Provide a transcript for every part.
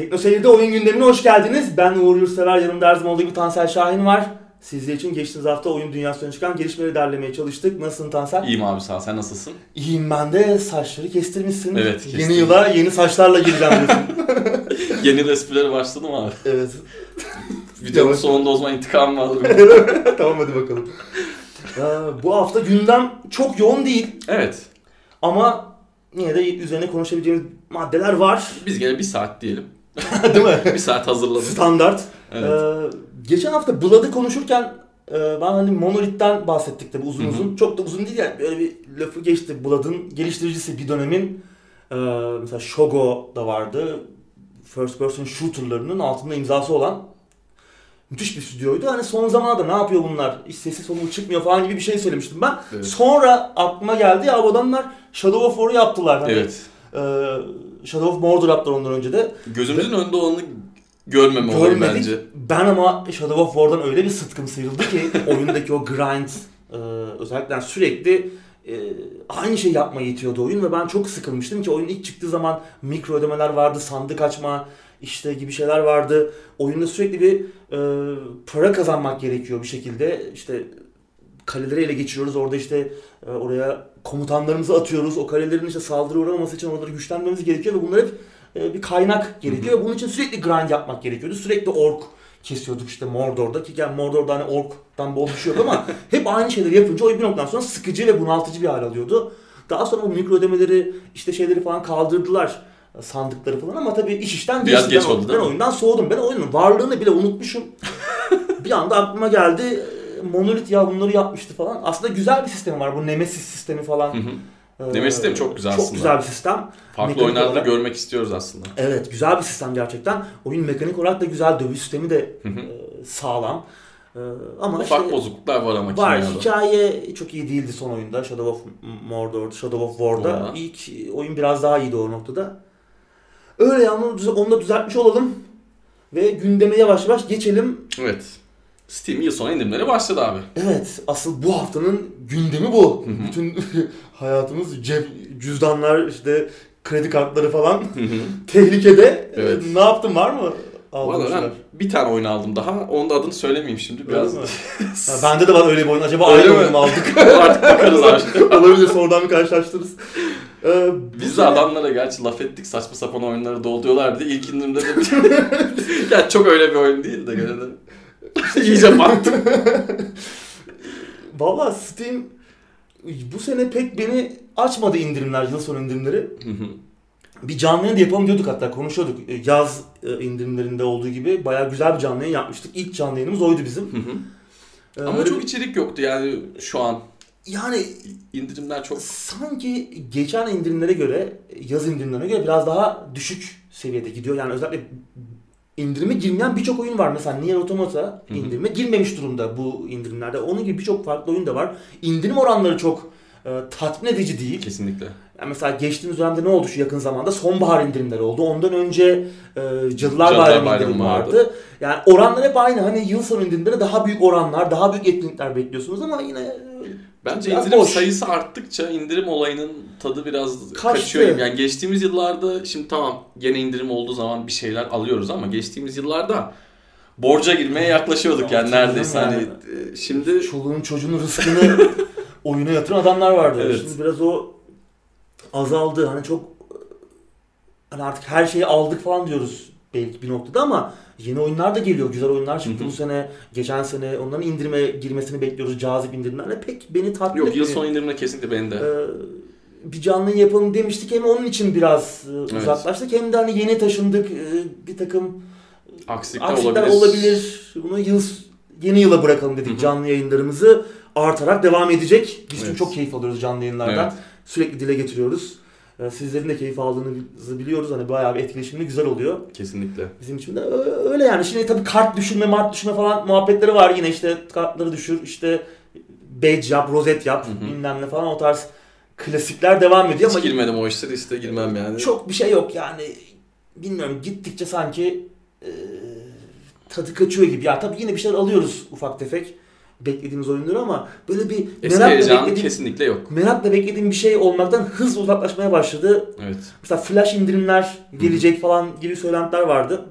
Tekno Seyir'de oyun gündemine hoş geldiniz. Ben Uğur Yurtsever, yanımda her zaman olduğu gibi Tansel Şahin var. Sizler için geçtiğimiz hafta oyun dünyasına çıkan gelişmeleri derlemeye çalıştık. Nasılsın Tansel? İyiyim abi sağ ol. Sen nasılsın? İyiyim ben de. Saçları kestirmişsin. Evet, Yeni kestirdim. yıla yeni saçlarla gireceğim diyorsun. Yeni de esprileri başladı mı abi? evet. Videonun sonunda o zaman intikamımı alırım. tamam hadi bakalım. Ee, bu hafta gündem çok yoğun değil. evet. Ama yine de üzerine konuşabileceğimiz maddeler var. Biz gene bir saat diyelim. Değil mi? bir saat hazırladık. Standart. Evet. Ee, geçen hafta Blood'ı konuşurken e, ben hani Monolith'ten bahsettik tabi uzun Hı hı. uzun. Çok da uzun değil yani böyle bir lafı geçti. Blood'ın geliştiricisi bir dönemin e, mesela Shogo da vardı. First person shooter'larının altında imzası olan müthiş bir stüdyoydu. Hani son zamanlarda ne yapıyor bunlar? Hiç sesi soluğu çıkmıyor falan gibi bir şey söylemiştim ben. Evet. Sonra aklıma geldi ya bu adamlar Shadow of War'u yaptılar. Hani, Evet. e, Shadow of Mordor yaptılar ondan önce de. Gözümüzün önünde olanı görmeme Görmedik. bence. Ben ama Shadow of War'dan öyle bir sıtkım sıyrıldı ki oyundaki o grind e, özellikle yani sürekli e, aynı şey yapmaya yetiyordu oyun ve ben çok sıkılmıştım ki oyun ilk çıktığı zaman mikro ödemeler vardı, sandık açma işte gibi şeyler vardı. Oyunda sürekli bir e, para kazanmak gerekiyor bir şekilde. İşte kaleleri ele geçiriyoruz. Orada işte e, oraya komutanlarımızı atıyoruz. O kalelerin işte saldırı uğramaması için oraları güçlenmemiz gerekiyor ve bunlar hep e, bir kaynak gerekiyor. Ve bunun için sürekli grind yapmak gerekiyordu. Sürekli ork kesiyorduk işte Mordor'da ki yani Mordor'da hani orktan bol bir şey yok ama hep aynı şeyleri yapınca oyun bir noktadan sonra sıkıcı ve bunaltıcı bir hal alıyordu. Daha sonra bu mikro ödemeleri işte şeyleri falan kaldırdılar sandıkları falan ama tabii iş işten Biraz geçti. geç ben, oldu, ben oyundan soğudum. Ben oyunun varlığını bile unutmuşum. bir anda aklıma geldi. Monolith ya bunları yapmıştı falan. Aslında güzel bir sistemi var. Bu Nemesis sistemi falan. Hı hı. Ee, Nemesis sistemi çok güzel Çok aslında. güzel bir sistem. Farklı oyunlarda görmek istiyoruz aslında. Evet güzel bir sistem gerçekten. Oyun mekanik olarak da güzel. Dövüş sistemi de Hı hı. e, sağlam. E, ama Ufak işte bozukluklar var ama var. kimyada. Hikaye çok iyi değildi son oyunda. Shadow of Mordor, Shadow of War'da. Orada. İlk oyun biraz daha iyiydi o noktada. Öyle yani onu da düzeltmiş olalım. Ve gündeme yavaş yavaş geçelim. Evet. Steam yıl sonu indirimleri başladı abi. Evet, asıl bu haftanın gündemi bu. Hı hı. Bütün hayatımız cep, cüzdanlar, işte kredi kartları falan Hı hı. tehlikede. Evet. Ne yaptın var mı? Aldığın Valla ben bir tane oyun aldım daha. Onun da adını söylemeyeyim şimdi. Biraz? Ha, bende de var öyle bir oyun. Acaba Öyle aynı mu aldık? artık bakarız abi. Olabilir sonradan bir karşılaştırırız. Ee, Biz de adamlara gerçi laf ettik saçma sapan oyunları dolduruyorlar diye ilk indirimde de bir... yani çok öyle bir oyun değil de gene de. İyice battım. Valla Steam bu sene pek beni açmadı indirimler, yıl sonu indirimleri. Bir canlı yayın da yapalım diyorduk hatta konuşuyorduk. E, Yaz e, indirimlerinde olduğu gibi bayağı güzel bir canlı yayın yapmıştık. İlk canlı yayınımız oydu bizim. Ee, Ama çok bir- içerik yoktu yani şu an. yani indirimler çok... sanki geçen indirimlere göre, yaz indirimlerine göre biraz daha düşük seviyede gidiyor. Yani özellikle indirime girmeyen birçok oyun var. Mesela Nier Automata indirime girmemiş durumda bu indirimlerde. Onun gibi birçok farklı oyun da var. İndirim oranları çok e, tatmin edici değil. Kesinlikle. Yani mesela geçtiğimiz dönemde ne oldu şu yakın zamanda? Sonbahar indirimleri oldu. Ondan önce e, Cadılar Cadılar Bayramı Bayramı indirimi vardı. vardı. Yani oranlar hep aynı. Hani yıl sonu indirimleri daha büyük oranlar, daha büyük etkinlikler bekliyorsunuz ama yine Bence indirim boş. sayısı arttıkça indirim olayının tadı biraz Kaçtı. kaçıyor. Yani geçtiğimiz yıllarda şimdi tamam gene indirim olduğu zaman bir şeyler alıyoruz ama geçtiğimiz yıllarda borca girmeye yaklaşıyorduk yani neredeyse yani. hani e, şimdi çoluğun çocuğun rızkını oyuna yatıran adamlar vardı. Evet. Şimdi biraz o azaldı. Hani çok hani artık her şeyi aldık falan diyoruz belki bir noktada ama yeni oyunlar da geliyor. Güzel oyunlar çıktı bu sene, geçen sene. Onların indirime girmesini bekliyoruz. Cazip indirimlerle. Pek beni tatmin yok yıl etmiyor. sonu indirimde kesinlikle benim de. Ee, bir canlı yapalım demiştik hem onun için biraz e, uzaklaştık hem de hani yeni taşındık e, bir takım Aksilikler, aksilikler olabilir. olabilir. Bunu yıl yeni yıla bırakalım dedik Hı hı. canlı yayınlarımızı artarak devam edecek. Biz Evet. çok keyif alıyoruz canlı yayınlardan. Evet. Sürekli dile getiriyoruz. Ee, Sizlerin de keyif aldığınızı biliyoruz. Hani bayağı bir etkileşimli güzel oluyor. Kesinlikle. Bizim için de öyle yani. Şimdi tabii kart düşürme, mart düşürme falan muhabbetleri var. Yine işte kartları düşür, işte badge yap, rozet yap, Hı hı. bilmem ne falan o tarz klasikler devam ediyor Hiç ama girmedim o işlere işte girmem yani. çok bir şey yok yani. Bilmiyorum gittikçe sanki e, tadı kaçıyor gibi. Ya tabii yine bir şeyler alıyoruz ufak tefek. Beklediğimiz oyundur ama böyle bir Eski merakla beklediğim, kesinlikle yok. merakla beklediğim bir şey olmaktan hızla uzaklaşmaya başladı. Evet. Mesela flash indirimler gelecek falan gibi söylentiler vardı.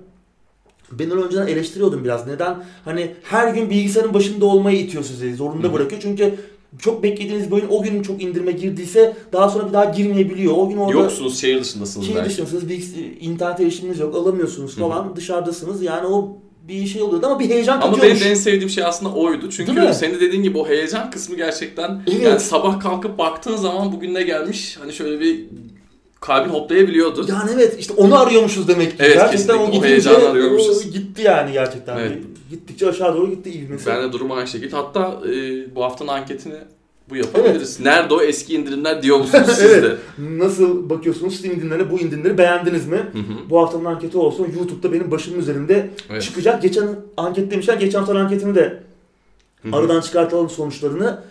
Ben onu önceden eleştiriyordum biraz. Neden? Hani her gün bilgisayarın başında olmayı itiyor sizi. Zorunda Hı hı. bırakıyor. Çünkü çok beklediğiniz bir oyun o gün çok indirime girdiyse daha sonra bir daha girmeyebiliyor. O gün orada Yoksunuz şehir dışındasınız şehir belki. dışındasınız, bilgis- internet erişiminiz yok, alamıyorsunuz Hı hı. falan. Dışarıdasınız. Yani o bir şey oluyordu ama bir heyecan Ama benim katıyormuş. en sevdiğim şey aslında oydu. Çünkü senin de dediğin gibi o heyecan kısmı gerçekten Evet. yani sabah kalkıp baktığın zaman bugün ne gelmiş hani şöyle bir kalbin hoplayabiliyordu. Yani evet işte onu arıyormuşuz demek ki. Evet, gerçekten kesinlikle. o O heyecanı arıyormuşuz. o gitti yani gerçekten. Evet. Gittikçe aşağı doğru gitti ivmesi. Ben de durum aynı şekilde. Hatta e, bu haftanın anketini bu yapabiliriz. Nerede o eski indirimler diyor musunuz siz Evet. de? Nasıl bakıyorsunuz Steam indirimlerine bu indirimleri beğendiniz mi? Hı hı. Bu haftanın anketi olsun YouTube'da benim başımın üzerinde Evet. çıkacak. Geçen anket demişler. Geçen haftanın anketini de Hı hı. aradan çıkartalım sonuçlarını.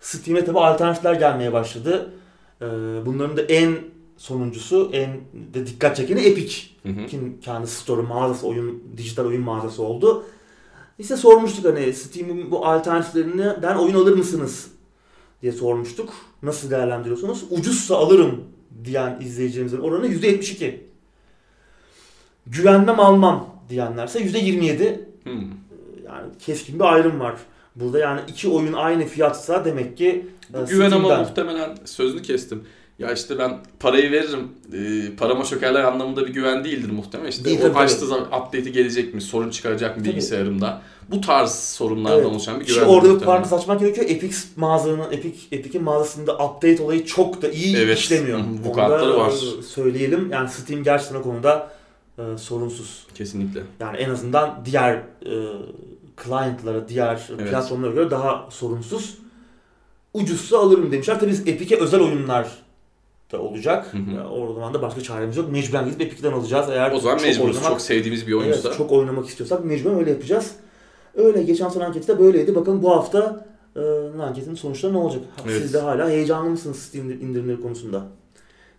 Steam'e tabi alternatifler gelmeye başladı. Ee, bunların da en sonuncusu, en de dikkat çekeni Epic. Hı hı. Kim kendi store mağazası, oyun, dijital oyun mağazası oldu. İşte sormuştuk hani Steam'in bu alternatiflerinden oyun alır mısınız diye sormuştuk. Nasıl değerlendiriyorsunuz? Ucuzsa alırım diyen izleyicilerimizin oranı %72. Güvenmem almam diyenlerse %27. Hı. Yani keskin bir ayrım var. Burada yani iki oyun aynı fiyatsa demek ki Bu e, güven ama muhtemelen sözünü kestim. Ya işte ben parayı veririm, e, parama çökerler anlamında bir güven değildir muhtemelen. İşte Değil, o tabii, açtığı zaman update'i gelecek mi, sorun çıkaracak mı Tabii. bilgisayarımda? Bu tarz sorunlardan Evet. oluşan bir güven. orada bir parantez açmak gerekiyor. Epic mağazanın, Epic, Epic'in mağazasında update olayı çok da iyi Evet. işlemiyor. Bu kartları var. e, Söyleyelim. Yani Steam gerçekten o konuda e, sorunsuz. Kesinlikle. Yani en azından diğer e, client'lara, diğer Evet. platformlara göre daha sorunsuz. Ucuzsa alırım demişler. Tabii biz Epic'e özel oyunlar da olacak. Hı hı. O zaman da başka çaremiz yok. Mecburen gidip Epic'ten alacağız. Eğer O zaman çok mecburuz. oynamak- Çok sevdiğimiz bir oyunsa. Evet, çok oynamak istiyorsak mecburen öyle yapacağız. Öyle geçen hafta anketi de böyleydi. Bakalım bu hafta e, anketinin sonuçları ne olacak? Evet. Siz de hala heyecanlı mısınız Steam indirimleri konusunda?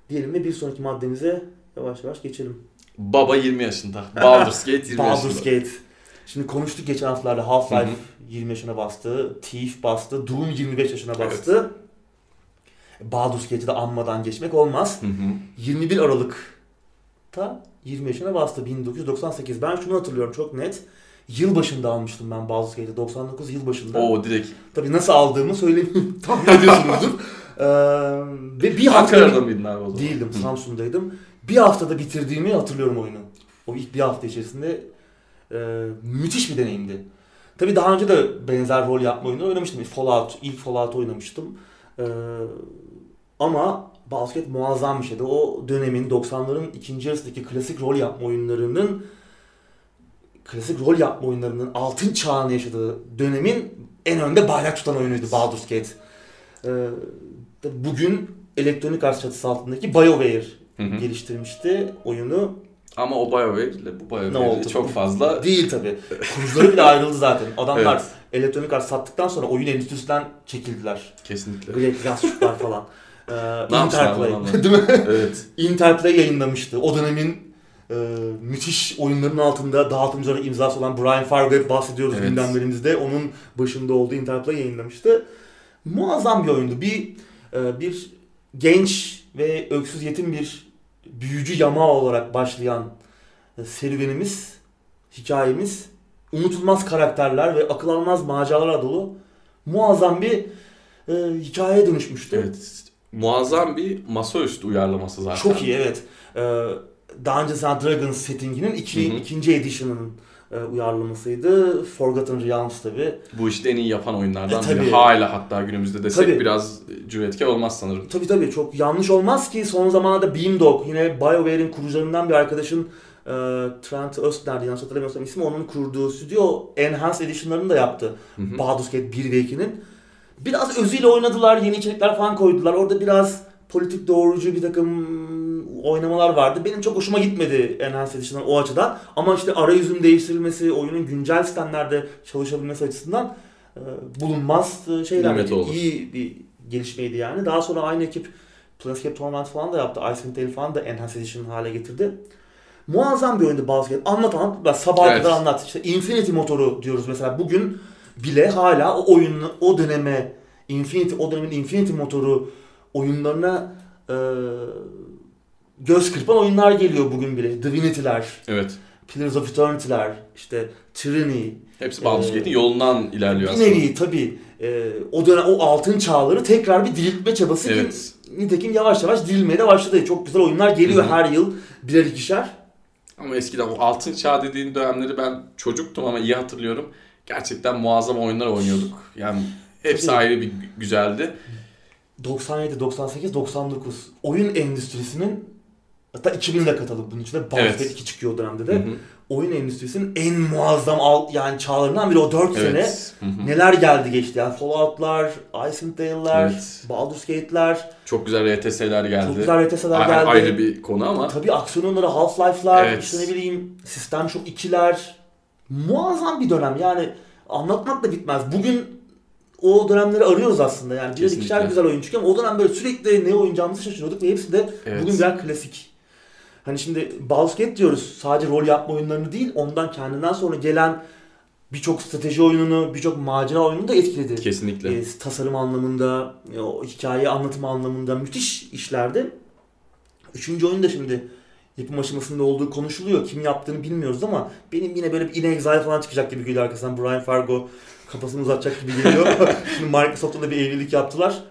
Diyelim ve bir sonraki maddemize yavaş yavaş geçelim. Baba 20 yaşında. Baldur's Gate 20 Baldur's yaşında. Gate. Şimdi konuştuk geçen haftalarda Half-Life hı. 20 yaşına bastı, Thief bastı, Doom 25 yaşına bastı. Baldur's Gate'i de anmadan geçmek olmaz. Hı hı. 21 Aralık'ta 20 yaşına bastı 1998. Ben şunu hatırlıyorum çok net. Yıl başında almıştım ben Baldur's Gate'i 99 yıl başında. O direkt. Tabii nasıl aldığımı söyleyeyim tahmin ediyorsunuzdur. Ee, ve bir hafta Ankara'da mıydın abi o zaman? değildim Hı. Samsun'daydım. Bir haftada bitirdiğimi hatırlıyorum oyunu. O ilk bir hafta içerisinde e, müthiş bir deneyimdi. Tabii daha önce de benzer rol yapma oyunu oynamıştım. Fallout, ilk Fallout oynamıştım. Ee, ama basket muazzam bir şeydi. O dönemin 90'ların ikinci yarısındaki klasik rol yapma oyunlarının klasik rol yapma oyunlarının altın çağını yaşadığı dönemin en önde bayrak tutan oyunuydu Baldur's Gate. Ee, bugün Electronic Arts çatısı altındaki BioWare Hı hı. geliştirmişti oyunu. Ama o BioWare ile bu Ne BioWare oldu? çok fazla Değil tabi. Kurucuları bile ayrıldı zaten. Adamlar Evet. Electronic Arts sattıktan sonra oyun endüstrisinden çekildiler. kesinlikle. Great falan. Ee, Interplay. Değil mi? evet. Interplay yayınlamıştı. O dönemin e, müthiş oyunların altında dağıtımcılara imzası olan Brian Fargo hep bahsediyoruz Evet. gündemlerimizde. Onun başında olduğu Interplay yayınlamıştı. Muazzam bir oyundu. Bir e, bir genç ve öksüz yetim bir büyücü yamağı olarak başlayan e, serüvenimiz, hikayemiz unutulmaz karakterler ve akıl almaz maceralarla dolu muazzam bir e, hikayeye dönüşmüştü. Evet. Muazzam bir masaüstü uyarlaması zaten. Çok iyi evet. Ee, Dungeons and Dragons settinginin iki, Hı hı. ikinci edition'ının e, uyarlamasıydı. Forgotten Realms tabi. Bu işte en iyi yapan oyunlardan E, tabii. biri. Hala hatta günümüzde desek Tabii. biraz cüretkar olmaz sanırım. Tabi tabi çok yanlış olmaz ki son zamanlarda Beamdog yine BioWare'in kurucularından bir arkadaşın e, Trent Östner yanlış hatırlamıyorsam ismi onun kurduğu stüdyo Enhanced Edition'larını da yaptı. Hı hı. Baldur's Gate 1 ve 2'nin. Biraz özüyle oynadılar, yeni içerikler falan koydular. Orada biraz politik doğrucu bir takım oynamalar vardı. Benim çok hoşuma gitmedi Enhanced Edition'dan o açıdan. Ama işte arayüzün değiştirilmesi, oyunun güncel sistemlerde çalışabilmesi açısından e, bulunmaz e, şeyler. Nimet oldu. İyi bir gelişmeydi yani. Daha sonra aynı ekip Planescape Torment falan da yaptı. Icewind Dale falan da Enhanced Edition hale getirdi. Muazzam bir oyundu Baldur's Gate. Anlat anlat. Ben sabaha Evet. kadar anlat. İşte Infinity motoru diyoruz mesela. Bugün bile hala o oyunu o döneme Infinity o dönemin Infinity motoru oyunlarına e, göz kırpan oyunlar geliyor bugün bile. Divinity'ler, Evet. Pillars of Eternity'ler, işte Tyranny. Hepsi Baldur's Ee, Gate'in yolundan ilerliyor Bir aslında. nevi tabii e, o dönem o altın çağları tekrar bir diriltme çabası ki Evet. nitekim yavaş yavaş dirilmeye de başladı. Çok güzel oyunlar geliyor Hı hı. her yıl birer ikişer. Ama eskiden o altın çağ dediğin dönemleri ben çocuktum ama iyi hatırlıyorum. Gerçekten muazzam oyunlar oynuyorduk. Yani hepsi Tabii. ayrı bir güzeldi. 97, 98, 99 oyun endüstrisinin hatta 2000'de katılıp bunun içinde Baldur's Evet. Gate 2 çıkıyor o dönemde Hı de. hı. Oyun endüstrisinin en muazzam alt, yani çağlarından biri o 4 sene. Evet. Hı hı. Neler geldi geçti yani Fallout'lar, Icewind Dale'ler, Evet. Baldur's Gate'ler, Çok güzel RTS'ler geldi. çok güzel RTS'ler geldi. Ayrı bir konu ama Tabii aksiyon oyunları, Half-Life'lar, Evet. işte ne bileyim Sistem Shock 2'ler. Muazzam bir dönem yani anlatmak da bitmez. Bugün o dönemleri arıyoruz aslında yani. Birer ikişer güzel oyun çıkıyor ama o dönem böyle sürekli ne oynayacağımızı şaşırıyorduk ve hepsi de Evet. bugün birer klasik. Hani şimdi Baldur's Gate diyoruz sadece rol yapma oyunlarını değil ondan kendinden sonra gelen birçok strateji oyununu, birçok macera oyununu da etkiledi. kesinlikle. E, tasarım anlamında, e, o hikaye anlatımı anlamında müthiş işlerdi. Üçüncü oyun da şimdi yapım aşamasında olduğu konuşuluyor. Kim yaptığını bilmiyoruz ama benim yine böyle bir In Exile falan çıkacak gibi geliyor arkasından. Brian Fargo kafasını uzatacak gibi geliyor. şimdi Microsoft'ta da bir evlilik yaptılar.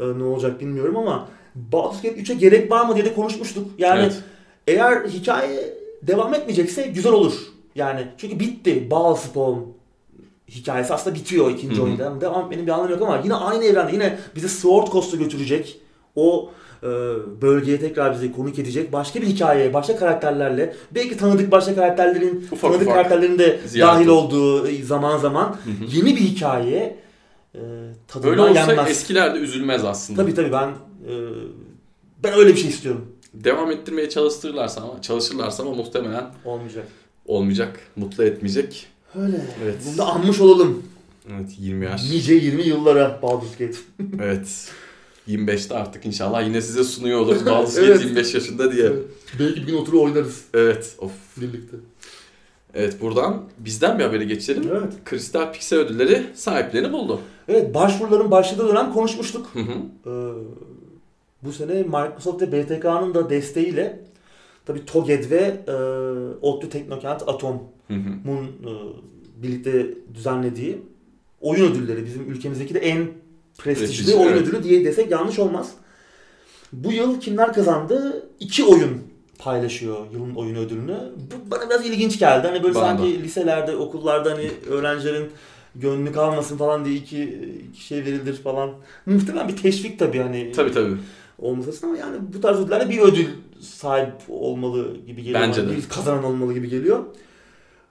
E, ne olacak bilmiyorum ama Baldur's Gate 3'e gerek var mı diye de konuşmuştuk. Yani Evet. eğer hikaye devam etmeyecekse güzel olur. Yani çünkü bitti. Baalspawn hikayesi aslında bitiyor ikinci Hı hı. oyunda. Devam benim bir anlamı yok ama yine aynı evrende yine bizi Sword Coast'a götürecek. O bölgeye tekrar bizi konuk edecek. Başka bir hikaye, başka karakterlerle, belki tanıdık başka karakterlerin, Ufak tanıdık ufak karakterlerin de ziyaret dahil olduğu e, zaman zaman Hı hı. yeni bir hikaye e, tadından Böyle olsa yenmez. eskiler de üzülmez aslında. Tabii tabii ben e, ben öyle bir şey istiyorum. Devam ettirmeye çalıştırırlarsa ama çalışırlarsa ama muhtemelen Olmayacak. olmayacak, mutlu etmeyecek. Öyle. Evet. Bunu da anmış olalım. Evet 20 yaş. Nice 20 yıllara Baldur's Gate. Evet. 25'te artık inşallah yine size sunuyor oluruz Baldur's Evet. 25 yaşında diye. Belki bir gün oturup oynarız Evet. Of. birlikte. Evet buradan bizden bir habere geçelim. Evet. Kristal Pixel ödülleri sahiplerini buldu. Evet başvuruların başladığı dönem konuşmuştuk. Hı hı. Ee, bu sene Microsoft ve BTK'nın da desteğiyle tabii TOGED ve e, ODTÜ Teknokent Atom'un e, birlikte düzenlediği oyun ödülleri. Bizim ülkemizdeki de en prestijli Prestijli, oyun evet. ödülü diye desek yanlış olmaz. Bu yıl kimler kazandı? İki oyun paylaşıyor yılın oyun ödülünü. Bu bana biraz ilginç geldi. Hani böyle Bana sanki liselerde, okullarda hani öğrencilerin gönlü kalmasın falan diye iki, iki şey verilir falan. Muhtemelen bir teşvik tabii hani Tabii tabii. olması ama yani bu tarz ödüllerde bir ödül sahip olmalı gibi geliyor. Bence de. Bir kazanan olmalı gibi geliyor.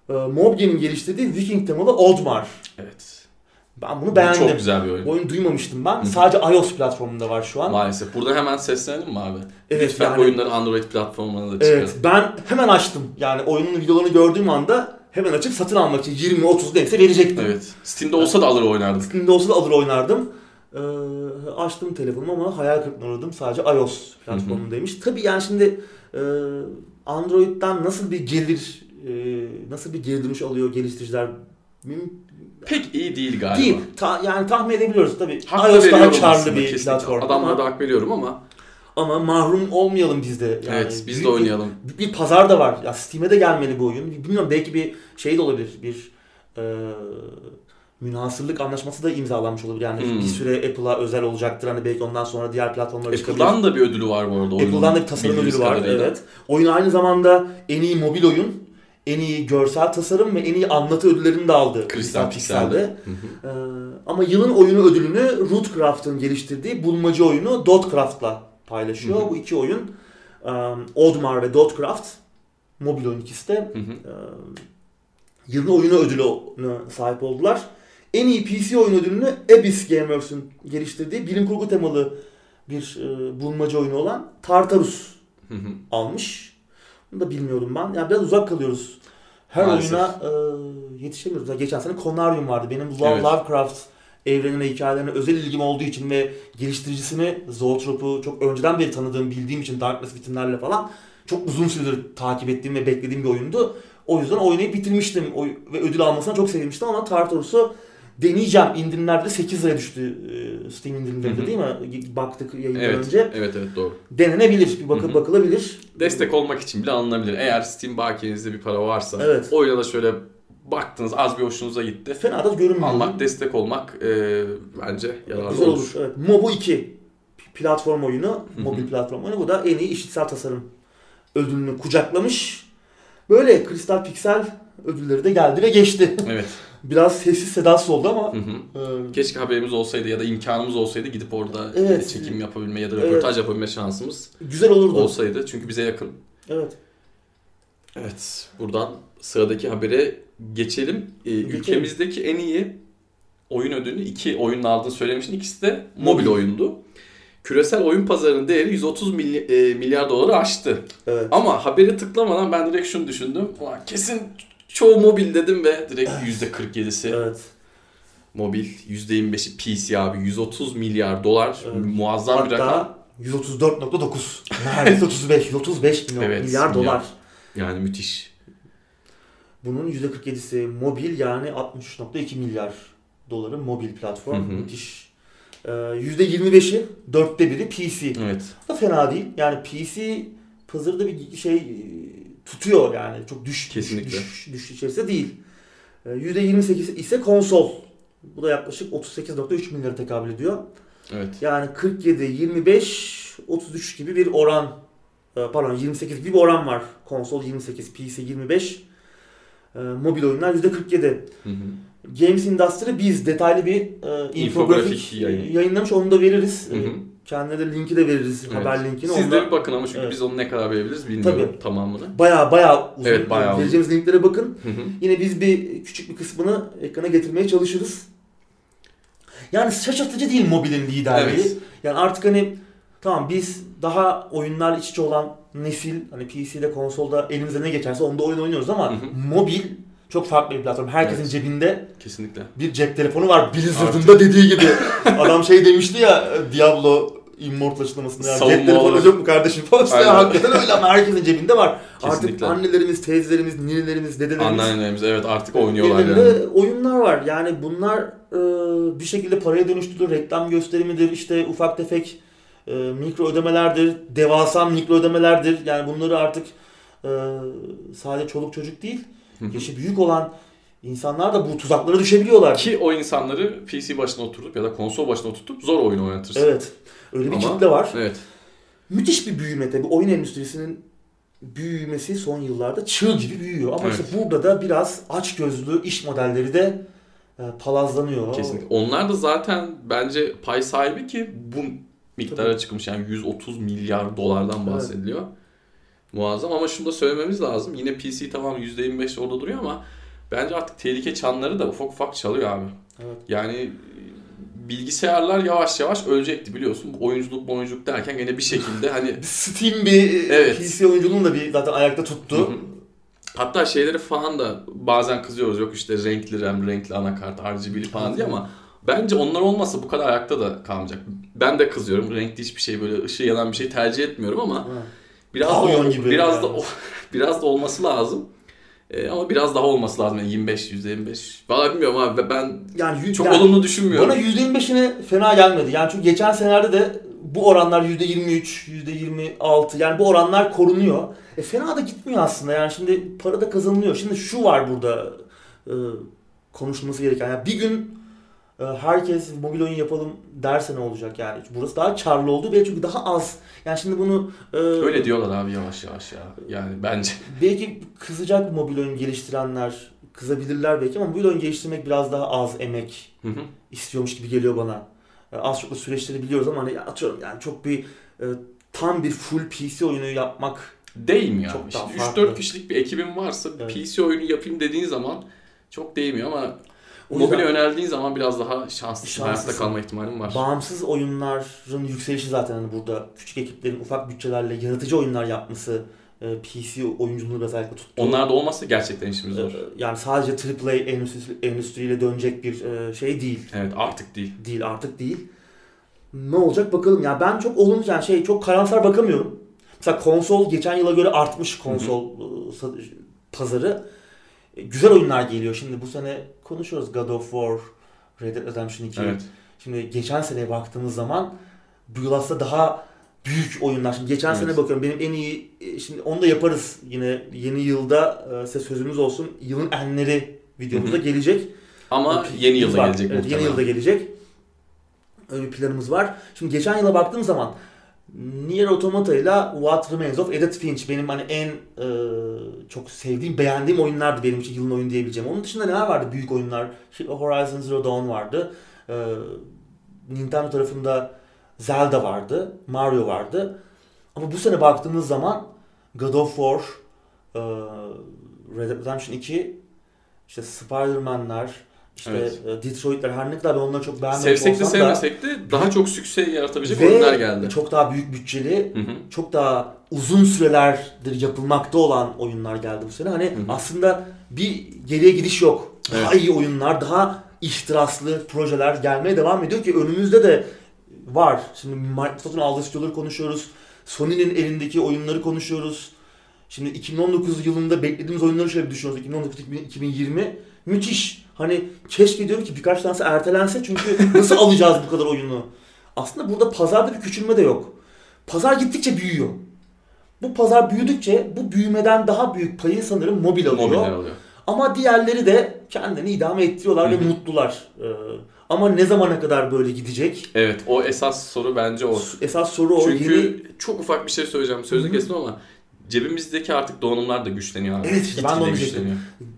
Ee, Mobgen'in geliştirdiği Viking temalı Oddmar. Evet. Ben bunu Bu beğendim. Çok güzel bir oyun. Bu oyunu duymamıştım ben. Hı. Sadece iOS platformunda var şu an. Maalesef. Burada hemen seslenelim mi abi? Evet, Lütfen yani- oyunları Android platformuna da çıkarın. Evet ben hemen açtım. Yani oyunun videolarını gördüğüm anda hemen açıp satın almak için 20-30 neyse verecektim. Evet. Steam'de olsa da alır oynardık. Steam'de olsa da alır oynardım. Ee, açtım telefonumu ama hayal kırıklığına uğradım. Sadece iOS platformundaymış. Tabii yani şimdi e, Android'den nasıl bir gelir, e, nasıl bir geri dönüş alıyor geliştiriciler Pek iyi değil galiba. değil. Ta- yani tahmin edebiliyoruz tabii. Hak iOS daha karlı bir platform Adamlara da hak veriyorum ama ama mahrum olmayalım biz de. Yani evet biz de oynayalım. bir, bir pazar da var. Ya Steam'e de gelmeli bu oyun. Bilmiyorum belki bir şey de olabilir. Bir e, münhasırlık anlaşması da imzalanmış olabilir. Yani Hmm. bir süre Apple'a özel olacaktır. Hani belki ondan sonra diğer platformlara çıkabilir. Apple'dan da bir ödülü var bu arada. Apple'dan da bir tasarım ödülü var. kadarıyla. Evet. Oyun aynı zamanda en iyi mobil oyun, en iyi görsel tasarım ve en iyi anlatı ödüllerini de aldı. Crystal Pixel'de. Ee, ama yılın oyunu ödülünü Rootcraft'ın geliştirdiği bulmaca oyunu Dotcraft'la paylaşıyor. Hı hı. Bu iki oyun um, Oddmar ve Dotcraft mobil oyun ikisi de Hı hı. um, yılın oyunu ödülüne sahip oldular. En iyi PC oyun ödülünü Abyss Gameworks'ün geliştirdiği bilim kurgu temalı bir e, bulmaca oyunu olan Tartarus Hı hı. almış. Bunu da bilmiyordum ben. Yani biraz uzak kalıyoruz. Her Maalesef. oyuna e, yetişemiyoruz. Mesela geçen sene Conarium vardı. Benim Love, Evet. Lovecraft evrenine, hikayelerine özel ilgim olduğu için ve geliştiricisini Zoetrop'u çok önceden beri tanıdığım, bildiğim için Darkness bitimlerle falan çok uzun süredir takip ettiğim ve beklediğim bir oyundu. O yüzden oynayıp bitirmiştim ve ödül almasına çok sevinmiştim ama Tartarus'u Deneyeceğim. İndirimlerde 8 liraya düştü e, Steam hı. değil mi? Baktık yayından Evet. önce. Evet evet doğru. Denenebilir. Bir hı. bakılabilir. Destek olmak için bile alınabilir. Eğer Steam bakiyenizde bir para varsa, Evet. oyuna da şöyle baktınız az bir hoşunuza gitti. Fena da görünmüyor. Almak, destek olmak e, bence yararlı Güzel olur. olur. Evet. Mobu 2 platform oyunu, mobil platform oyunu. Bu da en iyi işitsel tasarım ödülünü kucaklamış. Böyle Kristal Pixel ödülleri de geldi ve geçti. Evet. Biraz sessiz sedasız oldu ama Hı hı. e, Keşke haberimiz olsaydı ya da imkanımız olsaydı gidip orada Evet. çekim yapabilme ya da Evet. röportaj yapabilme şansımız güzel olurdu. olsaydı. Çünkü bize yakın. Evet. Evet. Buradan sıradaki habere geçelim. Ee, ülkemizdeki en iyi oyun ödülünü iki oyunla aldığını söylemiştin. İkisi de mobil oyundu. Küresel oyun pazarının değeri 130 milyar, milyar doları aştı. Evet. Ama haberi tıklamadan ben direkt şunu düşündüm. Ulan kesin çoğu mobil dedim ve direkt %47'si Evet. mobil, %25'i PC abi. 130 milyar dolar. Evet. Muazzam bir rakam. Hatta 134.9. Neredeyse 35. 135 milyon Evet, milyar milyar. dolar. Yani müthiş. Bunun %47'si mobil yani 63.2 milyar doları mobil platform. Hı hı. Müthiş. Ee, %25'i, dörtte biri PC. Evet. da fena değil. Yani PC pazarda bir şey tutuyor yani. Çok düş, Kesinlikle. düş, düş, düş içerisinde değil. Ee, %28 ise konsol. Bu da yaklaşık 38.3 milyara tekabül ediyor. Evet. Yani 47, 25, 33 gibi bir oran. e, Pardon 28 gibi bir oran var. Konsol 28, PC 25. e, Mobil oyunlar %47. Hı hı. Games Industry biz detaylı bir e, infografik İnfografik yayın. yayınlamış. Onu da veririz. Hı hı. Kendine de linki de veririz. Evet. Haber linkini. Siz Onu de bir bakın ama çünkü Evet. biz onu ne kadar verebiliriz bilmiyorum Tabii. tamamını. Baya baya uzun. Evet, bayağı uzun. Vereceğimiz linklere bakın. Hı hı. Yine biz bir küçük bir kısmını ekrana getirmeye çalışırız. Yani şaşırtıcı değil mobilin liderliği. Evet. Yani artık hani tamam biz daha oyunlar iç içe olan nesil hani PC'de konsolda elimize ne geçerse onda oyun oynuyoruz ama Hı hı. mobil çok farklı bir platform. Herkesin Evet. cebinde Kesinlikle. bir cep telefonu var. Blizzard'ın da dediği gibi. Adam şey demişti ya Diablo Immortal açıklamasında ya, Savunma cep telefonu yok mu kardeşim falan. İşte hakikaten öyle ama herkesin cebinde var. Kesinlikle. Artık annelerimiz, teyzelerimiz, ninelerimiz, dedelerimiz Anneannelerimiz evet artık oynuyorlar yani. oyunlar var. Yani bunlar e, bir şekilde paraya dönüştürülür. Reklam gösterimidir, işte ufak tefek e, mikro ödemelerdir, devasa mikro ödemelerdir. Yani bunları artık e, sadece çoluk çocuk değil. Yaşı büyük olan insanlar da bu tuzaklara düşebiliyorlar. Ki o insanları PC başına oturtup ya da konsol başına oturtup zor oyun oynatırsın. Evet. Öyle bir Ama- kitle var. Evet. Müthiş bir büyüme tabii. Oyun endüstrisinin büyümesi son yıllarda çığ gibi büyüyor. Ama Evet. işte burada da biraz açgözlü iş modelleri de e, palazlanıyor. Kesinlikle. Onlar da zaten bence pay sahibi ki bu miktara Tabii. çıkmış. Yani 130 milyar dolardan bahsediliyor. Muazzam ama şunu da söylememiz lazım. Yine PC tamam %25 orada duruyor ama bence artık tehlike çanları da ufak ufak çalıyor abi. Evet. Yani e, bilgisayarlar yavaş yavaş ölecekti biliyorsun. Bu oyunculuk oyunculuk derken gene bir şekilde hani Steam bir Evet. PC oyunculuğunu da bir zaten ayakta Hı tuttu. hı. Hatta şeyleri falan da bazen kızıyoruz yok işte renkli RAM, renkli anakart, RGB'li falan diye ama bence onlar olmasa bu kadar ayakta da kalmayacak. Ben de kızıyorum. Renkli hiçbir şey böyle ışığı yanan bir şey tercih etmiyorum ama Ha. Biraz da Pavyon o- gibi biraz yani. da biraz da olması lazım. Ee, ama biraz daha olması lazım. Yani 25 %25. Vallahi bilmiyorum abi ben Yani çok yani olumlu düşünmüyorum. Bana %25'ine fena gelmedi. Yani çünkü geçen senelerde de bu oranlar %23, %26 yani bu oranlar korunuyor. E fena da gitmiyor aslında. Yani şimdi para da kazanılıyor. Şimdi şu var burada e, konuşulması gereken. Yani bir gün herkes mobil oyun yapalım derse ne olacak yani? Burası daha karlı oldu belki çünkü daha az. Yani şimdi bunu e, Öyle diyorlar abi yavaş yavaş ya. Yani bence. belki kızacak mobil oyun geliştirenler kızabilirler belki ama mobil oyun geliştirmek biraz daha az emek Hı hı. istiyormuş gibi geliyor bana. E, Az çok da süreçleri biliyoruz ama hani atıyorum yani çok bir e, tam bir full PC oyunu yapmak Değmiyor Çok abi. daha Şimdi farklı. 3-4 kişilik bir ekibin varsa Evet. PC oyunu yapayım dediğin zaman çok değmiyor ama O mobile yüzden önerdiğin zaman biraz daha şanslısın. Şanslısın. Hayatta kalma ihtimalin var. bağımsız oyunların yükselişi zaten hani burada küçük ekiplerin ufak bütçelerle yaratıcı oyunlar yapması e, PC oyunculuğunu ayakta tuttu. Onlar da olmazsa gerçekten işimiz E, zor. yani sadece AAA endüstri, endüstriyle dönecek bir e, şey değil. Evet artık değil. Değil artık değil. Ne olacak bakalım. Yani ben çok olumlu yani şey çok karamsar bakamıyorum. Mesela konsol geçen yıla göre artmış konsol e, sa- pazarı. E, Güzel oyunlar geliyor. Şimdi bu sene konuşuyoruz God of War, Red Dead Redemption 2. Evet. Şimdi geçen seneye baktığımız zaman bu yıl aslında daha büyük oyunlar. Şimdi geçen Evet. sene bakıyorum benim en iyi e, şimdi onu da yaparız yine yeni yılda e, size sözümüz olsun. Yılın enleri videomuzda gelecek. Ama Bir yeni yılda var. gelecek evet, muhtemelen. Yeni yılda gelecek. Öyle bir planımız var. Şimdi geçen yıla baktığım zaman Nier Automata ile What Remains of Edith Finch benim hani en e, çok sevdiğim, beğendiğim oyunlardı benim için yılın oyunu diyebileceğim. Onun dışında neler vardı büyük oyunlar? Horizon Zero Dawn vardı. E, Nintendo tarafında Zelda vardı. Mario vardı. Ama bu sene baktığımız zaman God of War, e, Redemption 2, işte Spider-Man'ler, işte Evet. e, Detroit'ler her ne kadar ben onları çok beğenmemiş Sevsek de olsam da sevmesek de daha çok sükse yaratabilecek ve oyunlar geldi. çok daha büyük bütçeli, Hı hı. çok daha uzun sürelerdir yapılmakta olan oyunlar geldi bu sene. Hani hı. aslında bir geriye gidiş yok. Daha Evet. iyi oyunlar, daha ihtiraslı projeler gelmeye devam ediyor ki önümüzde de var. Şimdi Microsoft'un aldığı stüdyoları konuşuyoruz. Sony'nin elindeki oyunları konuşuyoruz. Şimdi 2019 yılında beklediğimiz oyunları şöyle bir düşünüyoruz. 2019-2020 müthiş. Hani keşke diyorum ki birkaç tanesi ertelense çünkü nasıl alacağız bu kadar oyunu? Aslında burada pazarda bir küçülme de yok. Pazar gittikçe büyüyor. Bu pazar büyüdükçe bu büyümeden daha büyük payı sanırım mobil alıyor. Mobiller alıyor. Ama diğerleri de kendini idame ettiriyorlar ve mutlular. Ee, ama ne zamana kadar böyle gidecek? Evet o esas soru bence o. Esas soru o. Çünkü Yeni- çok ufak bir şey söyleyeceğim. Sözünü kestim ama cebimizdeki artık donanımlar da güçleniyor abi. Evet, işte ben de onu güçleniyor.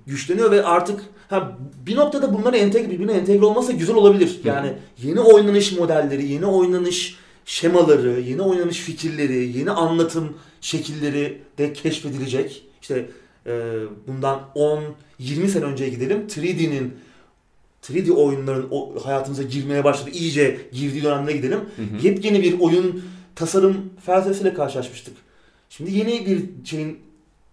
güçleniyor ve artık ha, bir noktada bunların entegre, birbirine entegre olmasa güzel olabilir. Hı. Yani yeni oynanış modelleri, yeni oynanış şemaları, yeni oynanış fikirleri, yeni anlatım şekilleri de keşfedilecek. İşte e, bundan 10-20 sene önceye gidelim. 3D'nin 3D oyunların o hayatımıza girmeye başladı. İyice girdiği dönemde gidelim. Hı hı. Yepyeni bir oyun tasarım felsefesiyle karşılaşmıştık. Şimdi yeni bir şeyin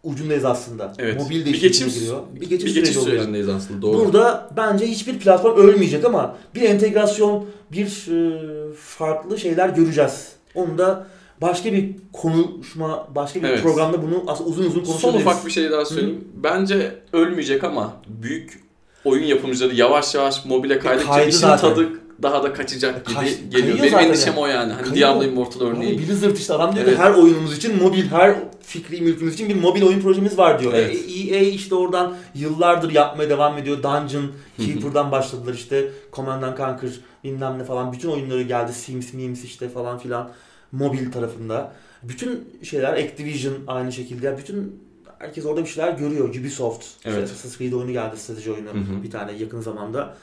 ucundayız aslında. Evet. Mobil de bir geçim, giriyor. bir geçiş, süreci oluyor. sürecindeyiz aslında doğru. Burada bence hiçbir platform ölmeyecek ama bir entegrasyon, bir e, farklı şeyler göreceğiz. Onu da başka bir konuşma, başka bir Evet. programda bunu aslında uzun uzun Son konuşabiliriz. ufak bir şey daha söyleyeyim. Bence ölmeyecek ama büyük oyun yapımcıları yavaş yavaş mobile kaydıkça Kaydı işin zaten. tadı daha da kaçacak gibi Kaç- geliyor. Benim endişem yani. o yani. Hani Kayıyor. Diablo Immortal örneği. Abi Blizzard işte adam diyor Evet. her oyunumuz için mobil, her fikri mülkümüz için bir mobil oyun projemiz var diyor. Evet. E, EA işte oradan yıllardır yapmaya devam ediyor. Dungeon. Keeper'dan başladılar işte. Command and Conquer bilmem ne falan. Bütün oyunları geldi. Sims, Mims işte falan filan. Mobil tarafında. Bütün şeyler Activision aynı şekilde. Yani bütün herkes orada bir şeyler görüyor. Ubisoft. işte Evet. Assassin's Creed oyunu geldi. Strateji oyunu. Hı hı. Bir tane yakın zamanda.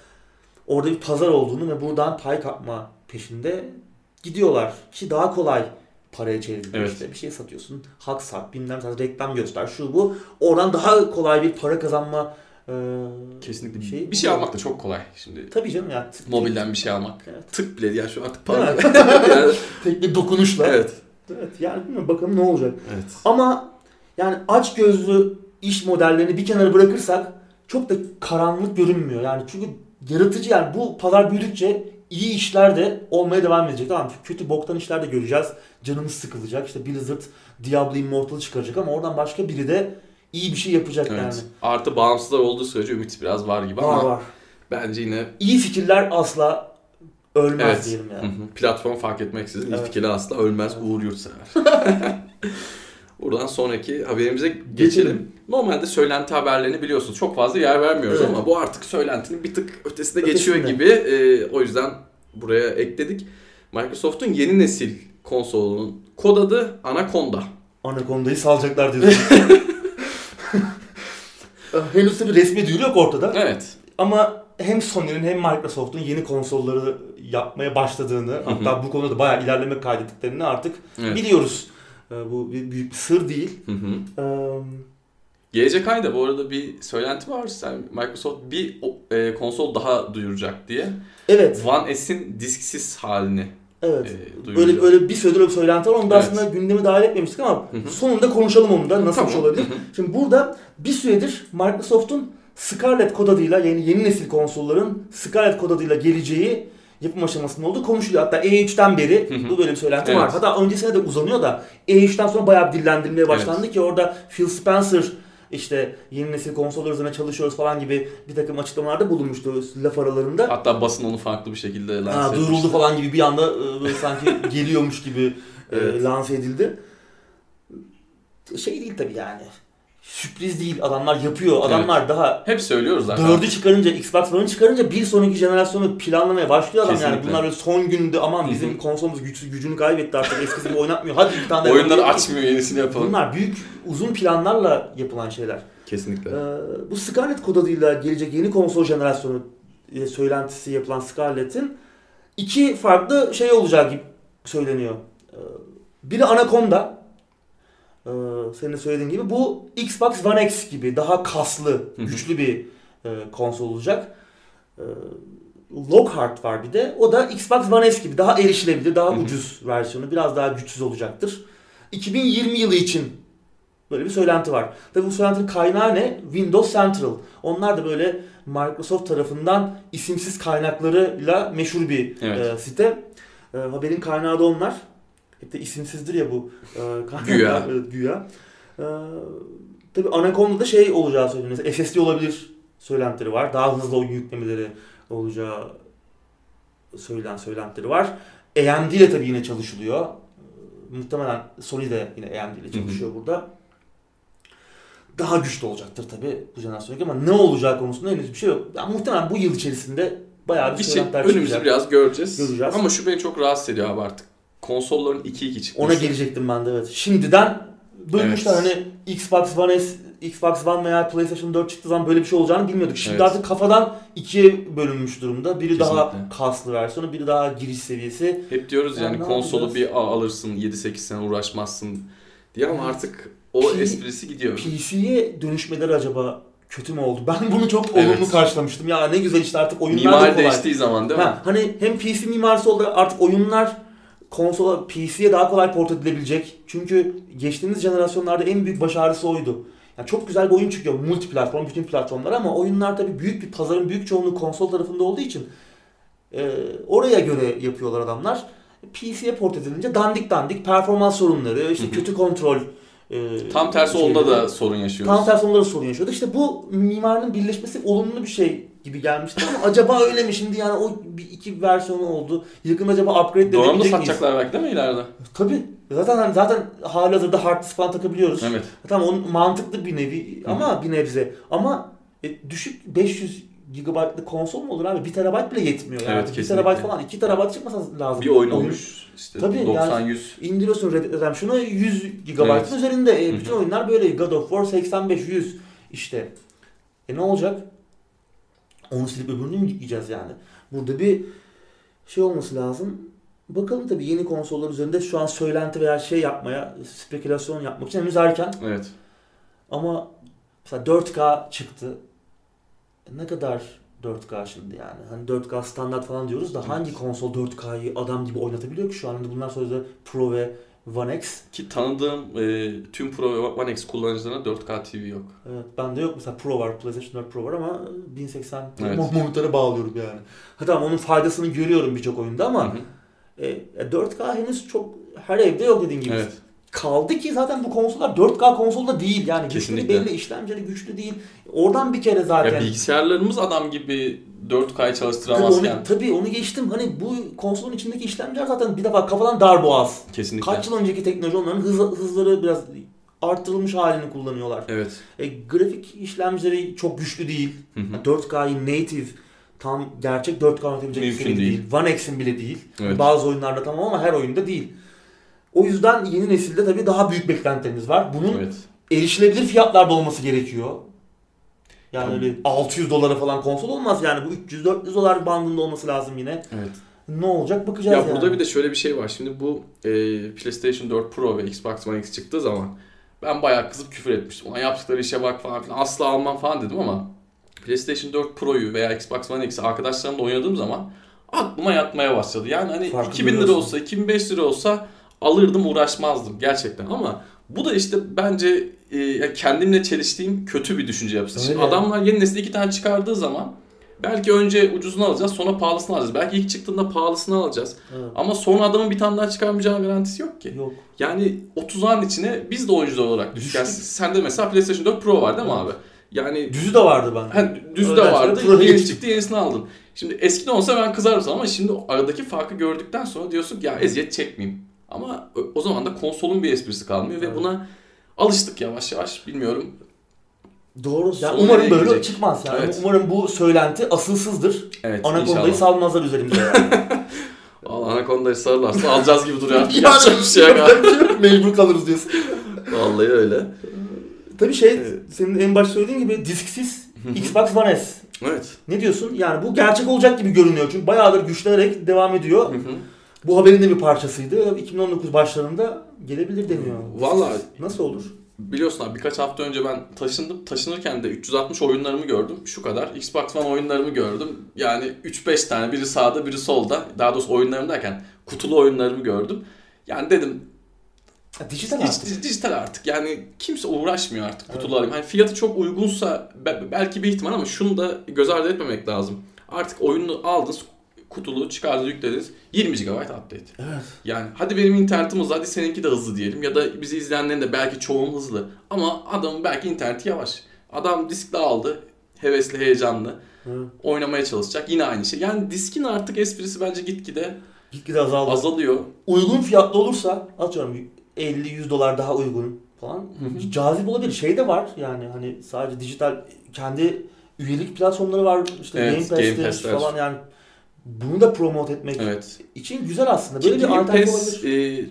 Orada bir pazar olduğunu ve buradan pay kapma peşinde gidiyorlar. Ki daha kolay paraya çevriliyor. Evet. İşte bir şey satıyorsun. Hak sat, bilmem ne, reklam göster, şu bu. Oradan daha kolay bir para kazanma e, Kesinlikle. Şey- bir şey almak da çok kolay şimdi. Tabii canım ya. t- Mobilden bir şey almak. Evet. Tık bile ya şu artık para. yani, Tek bir dokunuşla. evet. Evet, yani bilmiyorum bakalım ne olacak. Evet. Ama yani aç gözlü iş modellerini bir kenara bırakırsak çok da karanlık görünmüyor. Yani çünkü yaratıcı yani bu pazar büyüdükçe iyi işler de olmaya devam edecek. Tamam kötü boktan işler de göreceğiz. Canımız sıkılacak. İşte Blizzard Diablo Immortal'ı çıkaracak ama oradan başka biri de iyi bir şey yapacak Evet. yani. Artı bağımsızlar olduğu sürece ümit biraz var gibi Var ama var. bence yine İyi fikirler asla ölmez Evet. diyelim yani. hı. platform fark etmeksizin Evet. ilk fikirler asla ölmez Evet. Uğur Yurtsever. Buradan sonraki haberimize geçelim. Geçelim. Normalde söylenti haberlerini biliyorsunuz. Çok fazla yer vermiyoruz Evet. ama bu artık söylentinin bir tık ötesine Ötesinde. geçiyor gibi. Ee, o yüzden buraya ekledik. Microsoft'un yeni nesil konsolunun kod adı Anaconda. Anaconda'yı salacaklar diyorsun. Henüz tabii resmi duyuru yok ortada. Evet. Ama hem Sony'nin hem Microsoft'un yeni konsolları yapmaya başladığını, hı. hatta bu konuda da bayağı ilerleme kaydettiklerini artık evet. biliyoruz. Ee, Bu bir büyük bir sır değil. Hı hı. Ee, Gelecek ayda bu arada bir söylenti var. Sen Microsoft bir e, konsol daha duyuracak diye. Evet, One S'in disksiz halini evet. e, duyuracak. Öyle öyle bir süredir bir söylenti var. Onu da Evet. aslında gündeme dahil etmemiştik ama sonunda konuşalım onu da nasıl Tamam. olabilir. Şimdi burada bir süredir Microsoft'un Scarlett kod adıyla yani yeni nesil konsolların Scarlett kod adıyla geleceği yapım aşamasında olduğu konuşuluyor. Hatta E3'ten beri Hı hı. bu bir söylenti Evet. var. Hatta öncesine de uzanıyor da E3'ten sonra bayağı bir dillendirilmeye başlandı ki orada Phil Spencer işte yeni nesil konsollar üzerine çalışıyoruz falan gibi bir takım açıklamalarda bulunmuştu laf aralarında. Hatta basın onu farklı bir şekilde lanse Ha, duyuruldu etmişti. falan gibi bir anda e, sanki geliyormuş gibi e, Evet. lanse edildi. Şey değil tabii yani. Sürpriz değil. Adamlar yapıyor. Adamlar daha Hep söylüyoruz zaten. Dördü çıkarınca, Xbox One'ı çıkarınca bir sonraki jenerasyonu planlamaya başlıyor adam yani. Kesinlikle. Bunlar böyle son günde aman bizim konsolumuz güçsüz gücünü kaybetti artık eskisi gibi oynatmıyor. Hadi bir tane Oyunları açmıyor yenisini yapalım. Bunlar büyük uzun planlarla yapılan şeyler. Kesinlikle. Ee, bu Scarlett kod adıyla gelecek yeni konsol jenerasyonu e, söylentisi yapılan Scarlett'in iki farklı şey olacağı gibi söyleniyor. Ee, biri Anaconda. Ee, senin söylediğin gibi. Bu Xbox One X gibi daha kaslı, güçlü bir e, konsol olacak. Ee, Lockhart var bir de. O da Xbox One S gibi daha erişilebilir, daha ucuz versiyonu. Biraz daha güçsüz olacaktır. 2020 yılı için böyle bir söylenti var. Tabii bu söylentinin kaynağı ne? Windows Central. Onlar da böyle Microsoft tarafından isimsiz kaynaklarıyla meşhur bir Evet. e, site. E, haberin kaynağı da onlar. Hep de isimsizdir ya bu e, kaynaklar. Güya. Evet, güya. E, tabii Anaconda'da şey olacağı söyleniyor. Mesela SSD olabilir söylentileri var. Daha hızlı oyun yüklemeleri olacağı söylenen söylentileri var. AMD ile tabii yine çalışılıyor. E, Muhtemelen Sony de yine AMD ile çalışıyor burada. Daha güçlü olacaktır tabii bu jenerasyonda ama ne olacağı konusunda henüz bir şey yok. Yani muhtemelen bu yıl içerisinde bayağı bir Bir şey, önümüzü çıkacak. biraz göreceğiz. Göreceğiz. Ama şu beni çok rahatsız ediyor abi artık. Konsolların 2-2 çıkmış. Ona gelecektim ben de evet. Şimdiden bölmüşler Evet. hani Xbox One S, Xbox One veya PlayStation 4 çıktığı zaman böyle bir şey olacağını bilmiyorduk. Şimdi Evet. artık kafadan ikiye bölünmüş durumda. Biri daha Kesinlikle. kaslı versiyonu, biri daha giriş seviyesi. Hep diyoruz yani Ya ne konsolu bir alırsın 7-8 sene uğraşmazsın diye ama Evet. artık o P- esprisi gidiyor. PC'ye dönüşmeleri acaba kötü mü oldu? Ben bunu çok olumlu Evet. karşılamıştım. Ya ne güzel işte artık oyunlar da Mimari kolay. değiştiği zaman değil mi? Ha, hani hem PC mimarisi oldu artık oyunlar konsola PC'ye daha kolay port edilebilecek. Çünkü geçtiğimiz jenerasyonlarda en büyük başarısı oydu. Yani çok güzel bir oyun çıkıyor multi platform bütün platformlar ama oyunlar tabii büyük bir pazarın büyük çoğunluğu konsol tarafında olduğu için e, oraya göre yapıyorlar adamlar. PC'ye port edilince dandik dandik performans sorunları, işte kötü kontrol e, Tam tersi şeyleri. onda da sorun yaşıyoruz. Tam tersi onlara sorun yaşıyordu. İşte bu mimarinin birleşmesi olumlu bir şey gibi gelmişti ama acaba öyle mi şimdi yani o bir iki versiyonu oldu. Yakında acaba upgrade edebilecek miyiz? satacaklar belki değil mi ileride? Tabii. Zaten hani zaten halihazırda hard disk falan takabiliyoruz. Evet. Tamam onun mantıklı bir nevi ama bir nebze. Ama e, düşük 500 GB'lık konsol mu olur abi? 1 TB bile yetmiyor yani. Evet, 1 kesinlikle. TB falan 2 TB çıkmasa lazım. Bir oyun olmuş. İşte Tabii, 90-100. İndiriyorsun Red Dead Redemption'ı 100 GB'ın Evet. üzerinde. E, bütün oyunlar böyle. God of War 85-100 işte. E ne olacak? Onu silip öbürünü mü yükleyeceğiz yani? Burada bir şey olması lazım. Bakalım tabii yeni konsollar üzerinde şu an söylenti veya şey yapmaya, spekülasyon yapmak için henüz erken. Evet. Ama mesela 4K çıktı. Ne kadar 4K şimdi yani? Hani 4K standart falan diyoruz da hangi konsol 4K'yı adam gibi oynatabiliyor ki şu an? Hani bunlar sözde Pro ve One X. Ki tanıdığım e, tüm Pro ve One X kullanıcılarına 4K TV yok. Evet, bende yok mesela Pro var, PlayStation 4 Pro var ama 1080 Evet. monitöre bağlıyorum yani. Ha tamam onun faydasını görüyorum birçok oyunda ama Hı hı. e, 4K henüz çok her evde yok dediğin gibi. Evet. Kaldı ki zaten bu konsollar 4K konsolda değil yani güçlü Kesinlikle. belli işlemcileri güçlü değil. Oradan bir kere zaten Ya bilgisayarlarımız adam gibi 4K'yı Tabii çalıştıramazken. onu, tabii onu geçtim. Hani bu konsolun içindeki işlemciler zaten bir defa kafadan dar boğaz. Kesinlikle. Kaç yıl önceki teknoloji onların hız, hızları biraz arttırılmış halini kullanıyorlar. Evet. E, grafik işlemcileri çok güçlü değil. Hı hı. 4K'yı native tam gerçek 4K oynatabilecek Mümkün seviyede değil. değil. One X'in bile değil. Evet. Bazı oyunlarda tamam ama her oyunda değil. O yüzden yeni nesilde tabii daha büyük beklentilerimiz var. Bunun Evet. erişilebilir fiyatlarda olması gerekiyor. Yani Tabii. öyle 600 dolara falan konsol olmaz yani bu 300-400 dolar bandında olması lazım yine. Evet. Ne olacak bakacağız Ya yani. burada bir de şöyle bir şey var. Şimdi bu e, PlayStation 4 Pro ve Xbox One X çıktığı zaman ben bayağı kızıp küfür etmiştim. Ulan yaptıkları işe bak falan filan. Asla almam falan dedim ama PlayStation 4 Pro'yu veya Xbox One X'i arkadaşlarımla oynadığım zaman aklıma yatmaya başladı. Yani hani Farkı 2000 lira olsa, 2500 lira olsa alırdım uğraşmazdım gerçekten ama bu da işte bence e, kendimle çeliştiğim kötü bir düşünce yapısı. Şimdi adamlar yeni nesil iki tane çıkardığı zaman Belki önce ucuzunu alacağız sonra pahalısını alacağız. Belki ilk çıktığında pahalısını alacağız. Evet. Ama sonra adamın bir tane daha çıkarmayacağı garantisi yok ki. Yok. Yani 30'ların içine biz de oyuncular olarak düştük. Yani sende mesela PlayStation 4 Pro var değil mi Evet. abi? Yani Düzü de vardı bende. hani düz de vardı. Geçtim. çıktı yenisini aldın. Şimdi eskiden olsa ben kızarım sana ama şimdi aradaki farkı gördükten sonra diyorsun ki ya eziyet çekmeyeyim. Ama o- zaman da konsolun bir esprisi kalmıyor ve Evet. buna alıştık yavaş yavaş. Bilmiyorum. Doğru. Yani umarım böyle gidecek? çıkmaz yani. Evet. Umarım bu söylenti asılsızdır. Evet Anaconda'yı inşallah. salmazlar üzerimize yani. Vallahi Anaconda'yı sarılarsa alacağız gibi duruyor artık. Yani- Yapacak bir şey yok. Mecbur kalırız diyorsun. Vallahi öyle. Tabii şey Evet. senin en başta söylediğin gibi disksiz. Xbox One S. Evet. Ne diyorsun? Yani bu gerçek olacak gibi görünüyor çünkü bayağıdır güçlenerek devam ediyor. Hı hı. Bu haberin de bir parçasıydı. 2019 başlarında gelebilir deniyor. Vallahi Nasıl olur? Biliyorsun abi birkaç hafta önce ben taşındım. Taşınırken de 360 oyunlarımı gördüm. Şu kadar. Xbox One oyunlarımı gördüm. Yani 3-5 tane biri sağda biri solda. Daha doğrusu oyunlarım derken kutulu oyunlarımı gördüm. Yani dedim dijital artık. di- dijital artık. Yani kimse uğraşmıyor artık kutulu alayım. Hani fiyatı çok uygunsa be- belki bir ihtimal ama şunu da göz ardı etmemek lazım. Artık oyunu aldınız kutulu çıkardınız yüklediniz 20 GB update. Evet. Yani hadi benim internetim hızlı, hadi seninki de hızlı diyelim. Ya da bizi izleyenlerin de belki çoğun hızlı. Ama adamın belki interneti yavaş. Adam diskle aldı. Hevesli, heyecanlı. Hı. Oynamaya çalışacak. Yine aynı şey. Yani diskin artık esprisi bence gitgide Gitgide azaldı. azalıyor. uygun fiyatlı olursa atıyorum 50-100 dolar daha uygun falan hı. cazip olabilir. Şey de var yani hani sadece dijital kendi üyelik platformları var işte Evet, Game Game Pass'te Pass'ler. falan yani bunu da promote etmek Evet. için güzel aslında. Böyle Ki bir Game alternatif Pass olabilir. e,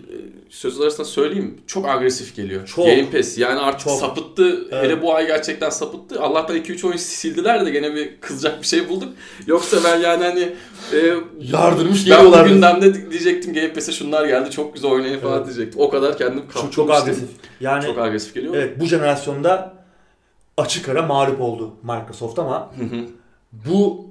söz arasında söyleyeyim çok agresif geliyor. Çok. Game Pass yani artık Çok. sapıttı. Evet. Hele bu ay gerçekten sapıttı. Allah'tan 2-3 oyun sildiler de gene bir kızacak bir şey bulduk. Yoksa ben yani hani e, Yardırmış ben geliyorlar. bugünden de diyecektim Game Pass'e şunlar geldi çok güzel oynayın falan Evet. diyecektim. O kadar kendim Çok, kaptırmıştım. çok agresif. Yani Çok agresif geliyor. evet bu jenerasyonda açık ara mağlup oldu Microsoft ama Hı hı. bu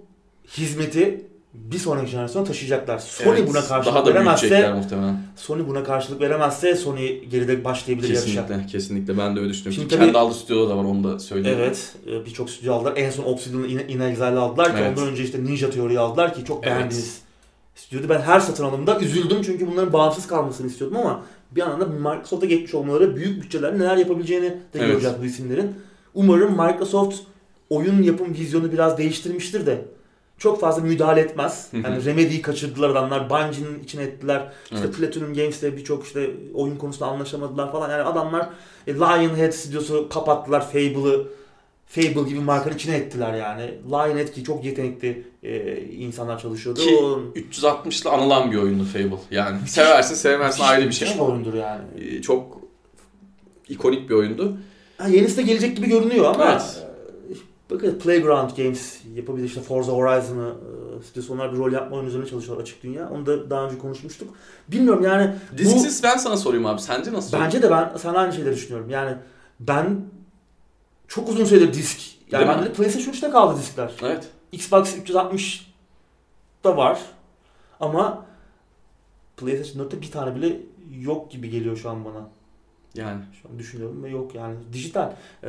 hizmeti bir sonraki jenerasyona taşıyacaklar. Sony Evet, buna karşılık daha da veremezse muhtemelen. Sony buna karşılık veremezse Sony geride başlayabilir yarışa. Kesinlikle, kesinlikle ben de öyle düşünüyorum. Şimdi Şimdi tabii- Kendi aldı stüdyoda da var onu da söyleyeyim. Evet, e, birçok stüdyo aldılar. En son Obsidian'ı In, Exile'ı aldılar ki Evet. ondan önce işte Ninja Theory'yi aldılar ki çok Evet. beğendiğiniz. Ben her satın alımda üzüldüm çünkü bunların bağımsız kalmasını istiyordum ama bir yandan da Microsoft'a geçmiş olmaları büyük bütçeler neler yapabileceğini de Evet. göreceğiz bu isimlerin. Umarım Microsoft oyun yapım vizyonu biraz değiştirmiştir de çok fazla müdahale etmez. Yani Remedy'yi kaçırdılar adamlar. Bungie'nin içine ettiler. İşte Evet. Platinum Games'te birçok işte oyun konusunda anlaşamadılar falan. Yani adamlar e, Lionhead stüdyosu kapattılar Fable'ı. Fable gibi markanın içine ettiler yani. Lionhead ki çok yetenekli e, insanlar çalışıyordu. Ki O 360'la anılan bir oyundu Fable. Yani seversin sevmezsin ayrı bir şey müthiş oyundur yani. e, çok ikonik bir oyundu. Ha, yenisi de gelecek gibi görünüyor ama Evet. Bakın Playground Games yapabilir işte Forza Horizon'ı e, stüdyosu onlar bir rol yapma oyunu üzerine çalışıyorlar açık dünya. Onu da daha önce konuşmuştuk. Bilmiyorum yani bu Disksiz ben sana sorayım abi sence nasıl? bence de ben sana aynı şeyleri düşünüyorum. Yani ben çok uzun süredir disk yani bende de PlayStation 3'te kaldı diskler. Evet. Xbox 360 da var ama PlayStation 4'te bir tane bile yok gibi geliyor şu an bana. Yani Şu an düşünüyorum ve yok yani dijital. Ee,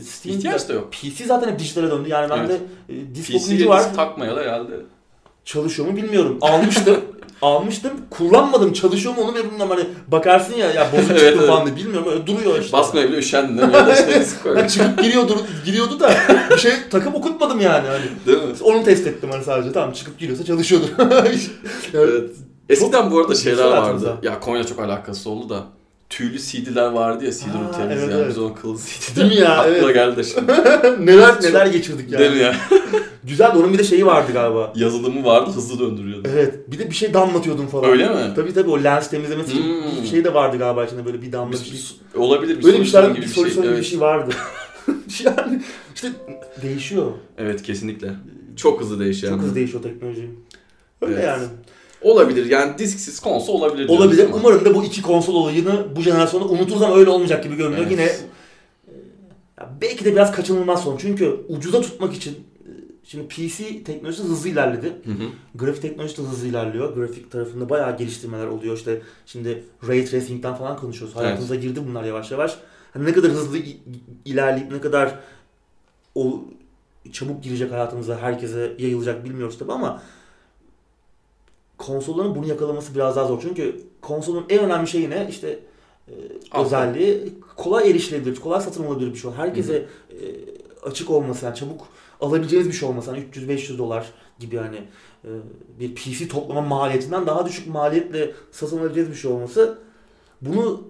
Steam ihtiyaç da yok. PC zaten hep dijitale döndü. Yani bende e, disk okuyucu var. takmayalı herhalde. Çalışıyor mu bilmiyorum. Almıştım. almıştım. Kullanmadım. Çalışıyor mu onu bilmiyorum. Hani bakarsın ya ya bozuk çıktı Evet, evet. falan diye. Bilmiyorum öyle duruyor işte. Basmaya bile üşendin da şey çıkıp giriyordu, giriyordu da bir şey takıp okutmadım yani. Hani. Değil mi? Onu test ettim hani sadece. Tamam çıkıp giriyorsa çalışıyordur. Yani Evet. Eskiden bu arada şeyler vardı. Ya Konya çok alakası oldu da. Tüylü CD'ler vardı ya CD rooters evet, ya. evet. Biz onun kıllı CD. Değil mi ya? Aklıma Evet. geldi şimdi. neler neler geçirdik yani. Değil mi ya? Güzel de onun bir de şeyi vardı galiba. Yazılımı vardı hızlı döndürüyordu. Evet. Bir de bir şey damlatıyordun falan. Öyle mi? Tabii tabii o lens temizlemesi Hmm. bir şey de vardı galiba içinde böyle bir damla bir şey. Bir- olabilir bir Böyle bir şeyler bir bir şey. gibi bir Evet. şey vardı. yani işte değişiyor. evet kesinlikle. Çok hızlı değişiyor. Çok yani. hızlı değişiyor teknoloji. Öyle Evet. yani. Olabilir yani disksiz konsol olabilir. Olabilir. ama. Umarım da bu iki konsol olayını bu jenerasyonda unuturuz ama öyle olmayacak gibi görünüyor. Evet. Yine e, ya belki de biraz kaçınılmaz son. Çünkü ucuza tutmak için e, şimdi PC teknolojisi hızlı ilerledi. Hı hı. Grafik teknolojisi de hızlı ilerliyor. Grafik tarafında bayağı geliştirmeler oluyor. İşte şimdi Ray Tracing'den falan konuşuyoruz. Hayatımıza girdi bunlar yavaş yavaş. Hani ne kadar hızlı ilerleyip ne kadar o çabuk girecek hayatımıza, herkese yayılacak bilmiyoruz tabi ama konsolların bunu yakalaması biraz daha zor. Çünkü konsolun en önemli şeyi ne? İşte e, özelliği kolay erişilebilir, kolay satın alınabilir bir şey. Herkese e, açık olması, yani çabuk alabileceğiniz bir şey olması. Hani 300-500 dolar gibi hani e, bir PC toplama maliyetinden daha düşük maliyetle satın alabileceğiniz bir şey olması. Bunu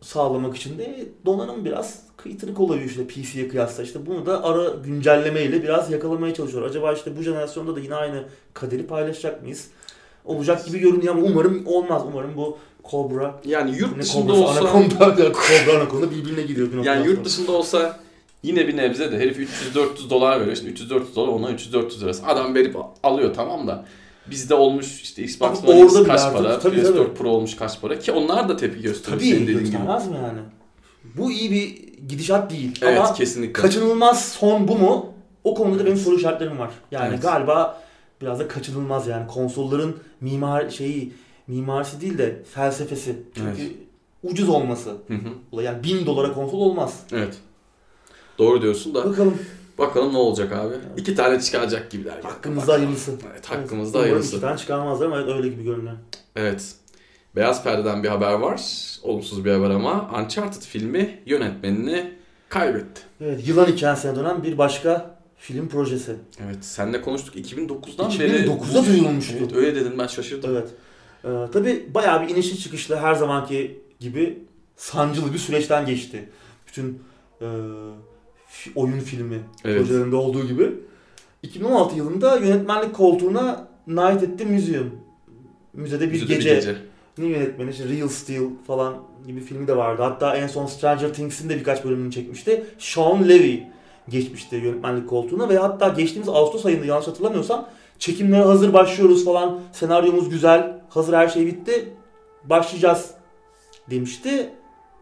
sağlamak için de donanım biraz kıytırık oluyor işte PC'ye kıyasla. İşte bunu da ara güncellemeyle biraz yakalamaya çalışıyor. Acaba işte bu jenerasyonda da yine aynı kaderi paylaşacak mıyız? Olacak gibi görünüyor ama umarım olmaz. Umarım bu Cobra Yani yurt dışında olsa Anaconda, ya Cobra Anaconda birbirine gidiyor. Bir yani yurt dışında olsa yine bir nebze de herif 300-400 dolar veriyor. Şimdi 300-400 dolar ona 300-400 lirası. Adam verip alıyor tamam da bizde olmuş işte Xbox One X kaç artık- para, tabii, PS4 tabii. Pro olmuş kaç para ki onlar da tepki gösteriyor Tabii senin dediğin gibi. mi yani? Bu iyi bir gidişat değil. Evet Ama kesinlikle. kaçınılmaz son bu mu? O konuda da benim soru işaretlerim var. Yani Evet. galiba biraz da kaçınılmaz yani konsolların mimar şeyi mimarisi değil de felsefesi. Çünkü ucuz olması. Hı hı. Yani bin dolara konsol olmaz. Evet. Doğru diyorsun da Bakalım bakalım ne olacak abi. İki tane çıkaracak gibiler. hakkımızda hayırlısı. Evet hakkımızda Umarım hayırlısı. iki tane çıkarmazlar ama öyle gibi görünüyor. Evet. Beyaz Perde'den bir haber var. Olumsuz bir haber ama Uncharted filmi yönetmenini kaybetti. Evet yılan hikayesine dönen bir başka film projesi. Evet senle konuştuk 2009'dan beri. 2009'da duyurulmuştu. Evet öyle dedim ben şaşırdım. Evet. Ee, tabii bayağı bir inişli çıkışlı her zamanki gibi sancılı bir süreçten geçti. Bütün e, oyun filmi Evet. projelerinde olduğu gibi. 2016 yılında yönetmenlik koltuğuna Night at the Museum müzede bir Müzede gece. Ne yönetmeni işte Real Steel falan gibi filmi de vardı. Hatta en son Stranger Things'in de birkaç bölümünü çekmişti. Sean Levy geçmişti yönetmenlik koltuğuna ve hatta geçtiğimiz Ağustos ayında yanlış hatırlamıyorsam çekimlere hazır başlıyoruz falan. Senaryomuz güzel. Hazır her şey bitti. Başlayacağız demişti.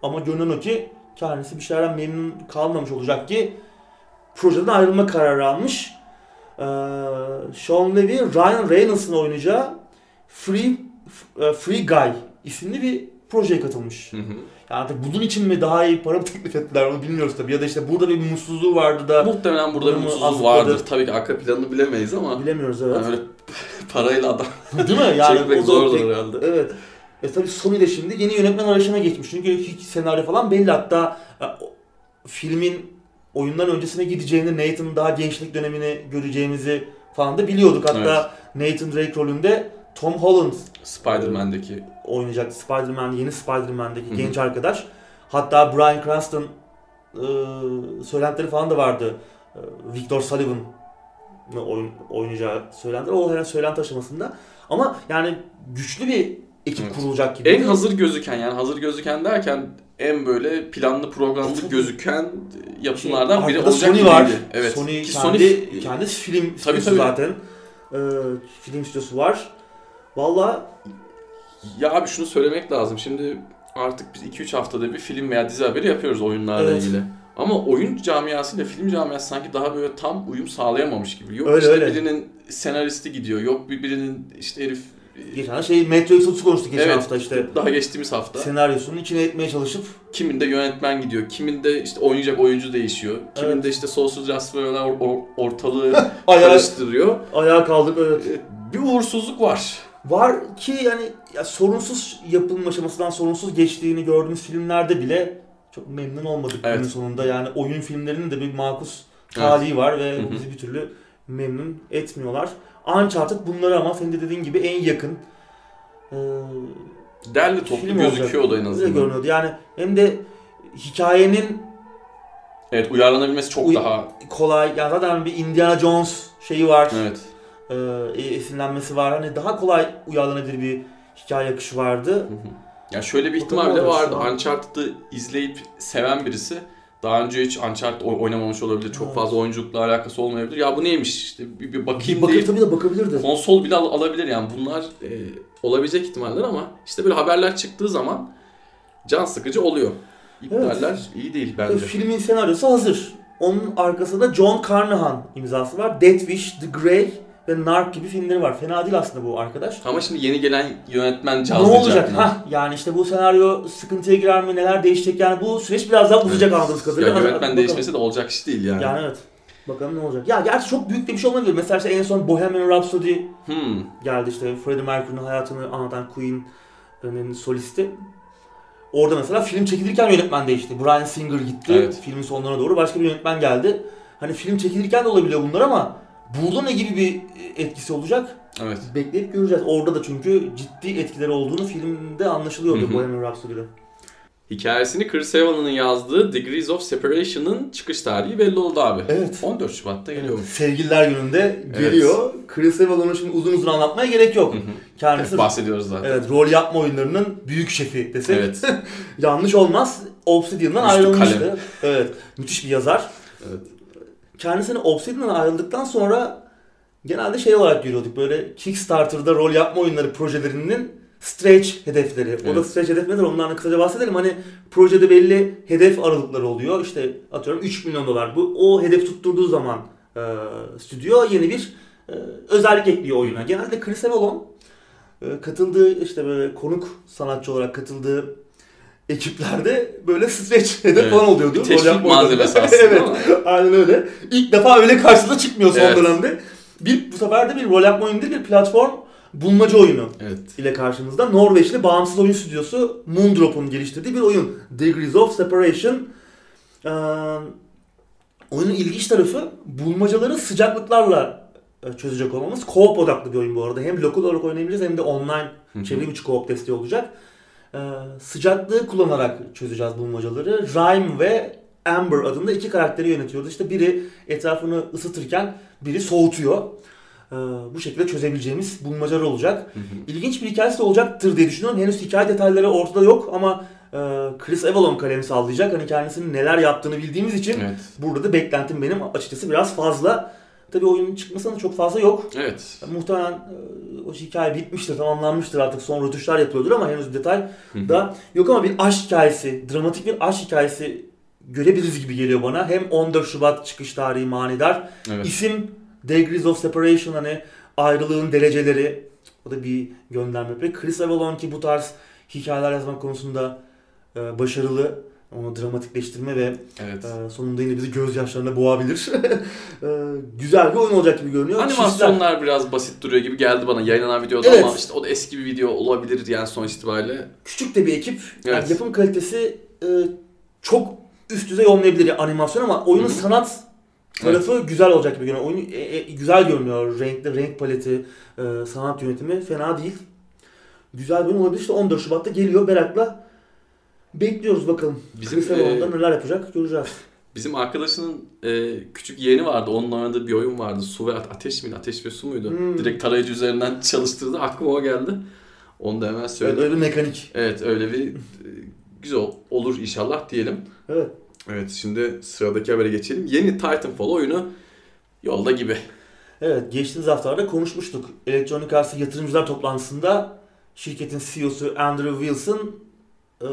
Ama görünen o ki kendisi bir şeylerden memnun kalmamış olacak ki projeden ayrılma kararı almış. Ee, Sean Levy, Ryan Reynolds'ın oynayacağı Free e, Free Guy isimli bir projeye katılmış. Hı hı. Yani artık bunun için mi daha iyi para mı teklif ettiler onu bilmiyoruz tabii. Ya da işte burada bir mutsuzluğu vardı da Muhtemelen burada bir mutsuzluğu vardır. Tabii ki arka planını bilemeyiz ama bilemiyoruz evet. yani öyle parayla adam Değil mi? Yani çekmek zordur pek- herhalde. Evet. E tabii Sony de şimdi yeni yönetmen arayışına geçmiş. Çünkü hiç senaryo falan belli. Hatta e, filmin oyundan öncesine gideceğini, Nathan'ın daha gençlik dönemini göreceğimizi falan da biliyorduk. Hatta Nathan Drake rolünde Tom Holland Spider-Man'deki oynayacak. Spider-Man, yeni Spider-Man'deki Hı hı. genç arkadaş. Hatta Bryan Cranston e, söylentileri falan da vardı. E, Victor Sullivan oyun, oynayacağı söylentiler. O herhalde söylenti aşamasında. Ama yani güçlü bir ekip Evet. kurulacak gibi. en hazır gözüken yani hazır gözüken derken en böyle planlı programlı gözüken yapımlardan biri Arkada olacak Sony gibiydi. var. Evet. Sony Ki kendi, Sony kendi film Tabii, stüdyosu tabii. zaten. E, film stüdyosu var. Valla Ya abi şunu söylemek lazım. Şimdi artık biz 2-3 haftada bir film veya dizi haberi yapıyoruz oyunlarla Evet. ilgili. Ama oyun camiasıyla film camiası sanki daha böyle tam uyum sağlayamamış gibi. Yok Öyle, işte öyle. birinin senaristi gidiyor. Yok bir- birinin işte herif geçen şey Metro Exodus konuştuk geçen Evet. hafta işte. daha geçtiğimiz hafta. Senaryosunun içine etmeye çalışıp Kiminde yönetmen gidiyor. Kiminde işte oynayacak oyuncu değişiyor. Kiminde Evet. işte Justice Warrior'lar or- or- ortalığı ayağa, karıştırıyor. ayağa kaldık. Evet. Ee, Bir uğursuzluk var. Var ki yani ya sorunsuz yapılma aşamasından sorunsuz geçtiğini gördüğümüz filmlerde bile çok memnun olmadık Evet. günün sonunda. Yani oyun filmlerinin de bir makus talihi var ve Hı hı. bizi bir türlü memnun etmiyorlar. Uncharted bunları ama senin de dediğin gibi en yakın e, Derli toplu film gözüküyor o da en Öyle azından. görünüyordu. Yani hem de hikayenin Evet uyarlanabilmesi çok Uy- daha kolay, yani zaten bir Indiana Jones şeyi var. evet. E, esinlenmesi var. Hani daha kolay uyarlanabilir bir hikaye akışı vardı. Hı hı. Ya şöyle bir ihtimal olacak vardı. Uncharted'ı izleyip seven birisi daha önce hiç Uncharted oy- oynamamış olabilir. Çok Evet. fazla oyunculukla alakası olmayabilir. Ya bu neymiş işte bir, bir bakayım Bakır deyip tabii de bakabilirdi. konsol bile al- alabilir yani bunlar e, olabilecek ihtimaller ama işte böyle haberler çıktığı zaman can sıkıcı oluyor. İptaller iyi değil bence. Filmin senaryosu hazır. Onun arkasında John Carnahan imzası var. Death Wish, The Grey ve Narc gibi filmleri var. Fena değil aslında bu arkadaş. Ama şimdi yeni gelen yönetmen Ne cazlayacak. olacak? mı? Ha yani işte bu senaryo sıkıntıya girer mi? Neler değişecek? Yani bu süreç biraz daha uzayacak anladığımız kadarıyla. Ya yönetmen bakalım. değişmesi de olacak iş değil yani. Yani evet. Bakalım ne olacak. Ya gerçi çok büyük de bir şey olmayabilir. Mesela işte en son Bohemian Rhapsody Hmm. geldi işte Freddie Mercury'nin hayatını anlatan Queen'in solisti. Orada mesela film çekilirken yönetmen değişti. Brian Singer gitti. Evet. Filmin sonlarına doğru başka bir yönetmen geldi. Hani film çekilirken de olabiliyor bunlar ama burada ne gibi bir etkisi olacak? Evet. Bekleyip göreceğiz. Orada da çünkü ciddi etkileri olduğunu filmde anlaşılıyordu. Bohemian Rhapsody'de. Hikayesini Chris Evans yazdığı Degrees of Separation'ın çıkış tarihi belli oldu abi. Evet. 14 Şubat'ta geliyormuş. Sevgililer gününde geliyor. Chris Evans'ın şimdi uzun uzun anlatmaya gerek yok. Hı hı. Kendisi Evet, bahsediyoruz zaten. evet, rol yapma oyunlarının büyük şefi desek Evet. yanlış olmaz. Obsidian'dan ayrılmıştı. kalem. Evet. Müthiş bir yazar. Evet. Kendisini Obsidian'dan ayrıldıktan sonra genelde şey olarak görüyorduk. Böyle Kickstarter'da rol yapma oyunları projelerinin stretch hedefleri. O da Evet. stretch hedef nedir? Ondan da kısaca bahsedelim. Hani projede belli hedef aralıkları oluyor. İşte atıyorum 3 milyon dolar. Bu o hedef tutturduğu zaman e, stüdyo yeni bir e, özellik ekliyor oyuna. Genelde Chris Avalon e, katıldığı işte böyle konuk sanatçı olarak katıldığı ekiplerde böyle stretch hedef Evet. falan oluyordu. Bir Rol teşvik malzemesi aslında evet. Aynen öyle. İlk defa öyle karşısına çıkmıyor son Evet. dönemde. Bir, bu sefer de bir rol yapma oyunu değil bir platform bulmaca oyunu Evet. ile karşımızda. Norveçli bağımsız oyun stüdyosu Moondrop'un geliştirdiği bir oyun. Degrees of Separation. Ee, oyunun ilginç tarafı bulmacaları sıcaklıklarla e, çözecek olmamız. Co-op odaklı bir oyun bu arada. Hem lokal olarak oynayabiliriz hem de online çevrim içi co-op desteği olacak. Ee, sıcaklığı kullanarak çözeceğiz bulmacaları. Rhyme ve Amber adında iki karakteri yönetiyoruz. İşte biri etrafını ısıtırken biri soğutuyor. Ee, bu şekilde çözebileceğimiz bulmacalar olacak. Hı hı. İlginç bir hikayesi de olacaktır diye düşünüyorum. Henüz hikaye detayları ortada yok ama e, Chris Avalon kalemi sallayacak. Hani kendisinin neler yaptığını bildiğimiz için Evet. burada da beklentim benim açıkçası biraz fazla. Tabii oyunun çıkmasına çok fazla yok. Evet. Muhtemelen e, o hikaye bitmiştir, tamamlanmıştır artık son rötuşlar yapılıyordur ama henüz detay da yok ama bir aşk hikayesi, dramatik bir aşk hikayesi görebiliriz gibi geliyor bana. Hem 14 Şubat çıkış tarihi manidar. Evet. İsim Degrees of Separation hani ayrılığın dereceleri. O da bir gönderme. Chris Avalon ki bu tarz hikayeler yazmak konusunda e, başarılı. Onu dramatikleştirme ve Evet. e, sonunda yine bizi gözyaşlarına boğabilir. E, güzel bir oyun olacak gibi görünüyor. Animasyonlar biraz basit duruyor gibi geldi bana yayınlanan videoda Evet. ama işte o da eski bir video olabilir yani sonuç itibariyle. küçük de bir ekip. Yani Evet. yapım kalitesi e, çok üst düzey olmayabilir ya animasyon ama oyunun Hı hı. sanat tarafı güzel olacak gibi görünüyor. Oyun e, e, güzel görünüyor. Renkli, renk paleti, e, sanat yönetimi fena değil. Güzel bir oyun olabilir. İşte 14 Şubat'ta geliyor. Merakla bekliyoruz bakalım. Bizim, Avalon'da e, neler yapacak göreceğiz. Bizim arkadaşının e, küçük yeğeni vardı. Onun oynadığı bir oyun vardı. Su ve ate- ateş miydi? Ateş ve su muydu? Hmm. Direkt tarayıcı üzerinden çalıştırdı. Aklıma o geldi. Onu da hemen Evet, söyledim. öyle bir mekanik. Evet öyle bir e, güzel olur inşallah diyelim. Evet. Evet şimdi sıradaki habere geçelim. Yeni Titanfall oyunu yolda gibi. Evet, geçtiğimiz haftalarda konuşmuştuk. Electronic Arts yatırımcılar toplantısında şirketin CEO'su Andrew Wilson e,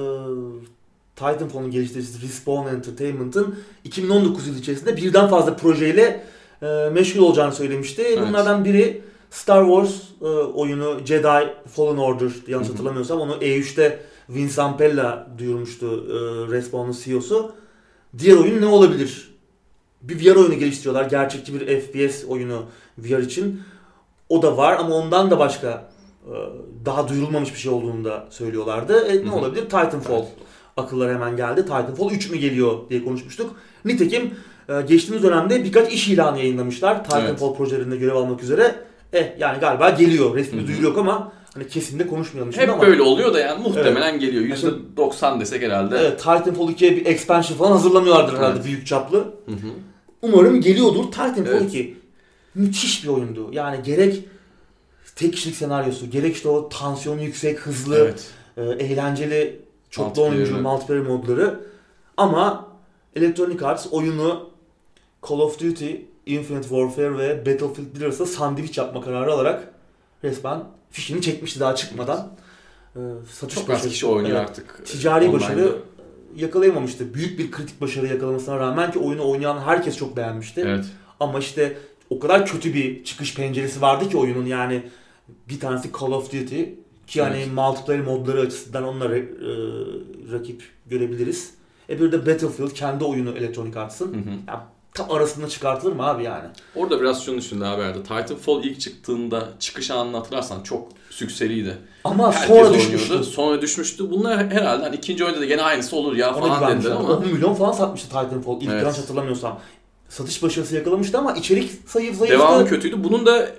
Titanfall'un geliştiricisi Respawn Entertainment'ın 2019 yılı içerisinde birden fazla projeyle e, meşgul olacağını söylemişti. Evet. Bunlardan biri Star Wars e, oyunu Jedi Fallen Order yanlış hatırlamıyorsam onu E3'te Vince Zampella duyurmuştu e, Respawn'un CEO'su. Diğer oyun ne olabilir? Bir VR oyunu geliştiriyorlar. Gerçekçi bir FPS oyunu VR için. O da var ama ondan da başka daha duyurulmamış bir şey olduğunu da söylüyorlardı. E, ne olabilir? Titanfall. Akıllara hemen geldi. Titanfall 3 mü geliyor diye konuşmuştuk. Nitekim e, geçtiğimiz dönemde birkaç iş ilanı yayınlamışlar. Titanfall projelerinde görev almak üzere. Eh yani galiba geliyor. Resmi duyuru yok ama hani kesin de konuşmayalım şimdi Hep ama. böyle oluyor da yani muhtemelen geliyor. %90 desek herhalde. Evet, Titanfall 2'ye bir expansion falan hazırlamıyorlardır herhalde Evet. büyük çaplı. Hı hı. Umarım geliyordur. Titanfall Evet. 2 müthiş bir oyundu. Yani gerek tek kişilik senaryosu, gerek işte o tansiyonu yüksek, hızlı, Evet. e, eğlenceli, çoklu oyuncu, evet. multiplayer modları. Ama Electronic Arts oyunu Call of Duty, Infinite Warfare ve Battlefield 1 arasında sandviç yapma kararı alarak resmen fişini çekmişti daha çıkmadan. E, satış Çok az başarısı- kişi oynuyor Evet artık. ticari Online'da. başarı yakalayamamıştı. Büyük bir kritik başarı yakalamasına rağmen ki oyunu oynayan herkes çok beğenmişti. Evet. Ama işte o kadar kötü bir çıkış penceresi vardı ki oyunun yani bir tanesi Call of Duty ki hani Evet. multiplayer modları açısından onunla re- e, rakip görebiliriz. E bir de Battlefield kendi oyunu Electronic Arts'ın. Hı hı. Ya tam arasında çıkartılır mı abi yani? Orada biraz şunu düşündü haberde. Titanfall ilk çıktığında çıkış anını hatırlarsan çok sükseliydi. Ama Herkes sonra oynuyordu. düşmüştü. Sonra düşmüştü. Bunlar herhalde hani ikinci oyunda da gene aynısı olur ya Ona falan dediler ama. ama 10 milyon falan satmıştı Titanfall. İlk Evet. yanlış hatırlamıyorsam. Satış başarısı yakalamıştı ama içerik sayıp zayıftı. devamı kötüydü. Bunun da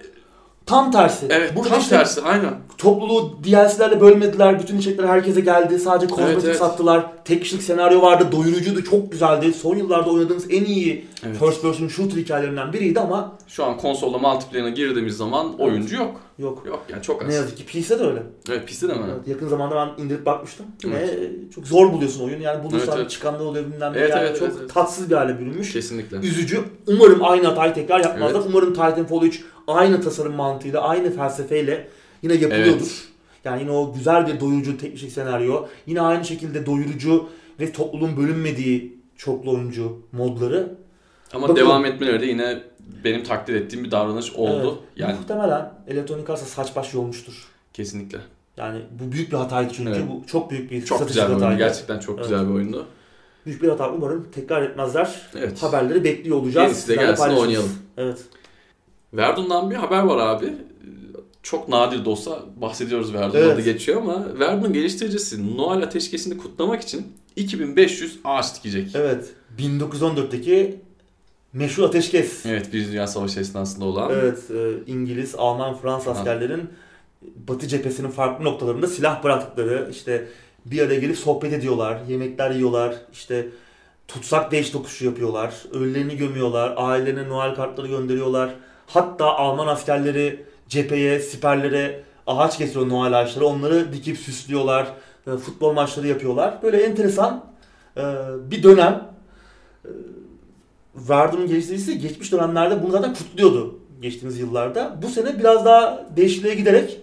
Tam tersi. evet Burada tam işte tersi aynen. topluluğu DLC'lerle bölmediler. Bütün içerikler herkese geldi. Sadece kozmetik Evet, evet. sattılar. Tek kişilik senaryo vardı. Doyurucuydu. Çok güzeldi. Son yıllarda oynadığımız en iyi Evet. first person shooter hikayelerinden biriydi ama Şu an konsolda multiplayer'ına girdiğimiz zaman oyuncu yok. yok. Yok yani çok az. Ne yazık ki PC'de de öyle. Evet piste de mi? Evet, yakın zamanda ben indirip bakmıştım. Yine çok zor buluyorsun oyunu. Yani bulursan Evet, evet. çıkanlar oluyor bilmem ne. Evet, yani evet, çok evet, evet. tatsız bir hale bürünmüş. Kesinlikle. Üzücü. Umarım aynı hatayı tekrar yapmazlar. Evet. Umarım Titanfall 3 aynı tasarım mantığıyla, aynı felsefeyle yine yapılıyordur. Evet. Yani yine o güzel bir doyurucu teknik senaryo. Yine aynı şekilde doyurucu ve topluluğun bölünmediği çoklu oyuncu modları. Ama Bakalım. devam etmeleri de yine benim takdir ettiğim bir davranış oldu. Evet. Yani Muhtemelen Electronic Arts'a saç baş yolmuştur. kesinlikle. Yani bu büyük bir hataydı çünkü. Evet. Bu çok büyük bir Çok stratejik güzel bir hataydı. Gerçekten çok Evet. güzel bir oyundu. Büyük bir hata. Umarım tekrar etmezler. Evet. Haberleri bekliyor olacağız. Yenisi de gelsin, oynayalım. Evet. Verdun'dan bir haber var abi. Çok nadir de olsa bahsediyoruz Verdun Evet. adı geçiyor ama Verdun geliştiricisi Noel ateşkesini kutlamak için 2500 ağaç dikecek. Evet. 1914'teki meşhur ateşkes. Evet, bir Dünya Savaşı esnasında olan. Evet, e, İngiliz, Alman, Fransız askerlerin Batı cephesinin farklı noktalarında silah bıraktıkları, işte bir araya gelip sohbet ediyorlar, yemekler yiyorlar, işte tutsak değiş tokuşu yapıyorlar, ölülerini gömüyorlar, ailelerine Noel kartları gönderiyorlar. Hatta Alman askerleri cepheye, siperlere ağaç getiriyor Noel ağaçları, onları dikip süslüyorlar, e, futbol maçları yapıyorlar. Böyle enteresan e, bir dönem. E, Verdun'un geliştiricisi geçmiş dönemlerde bunu zaten kutluyordu geçtiğimiz yıllarda. Bu sene biraz daha değişikliğe giderek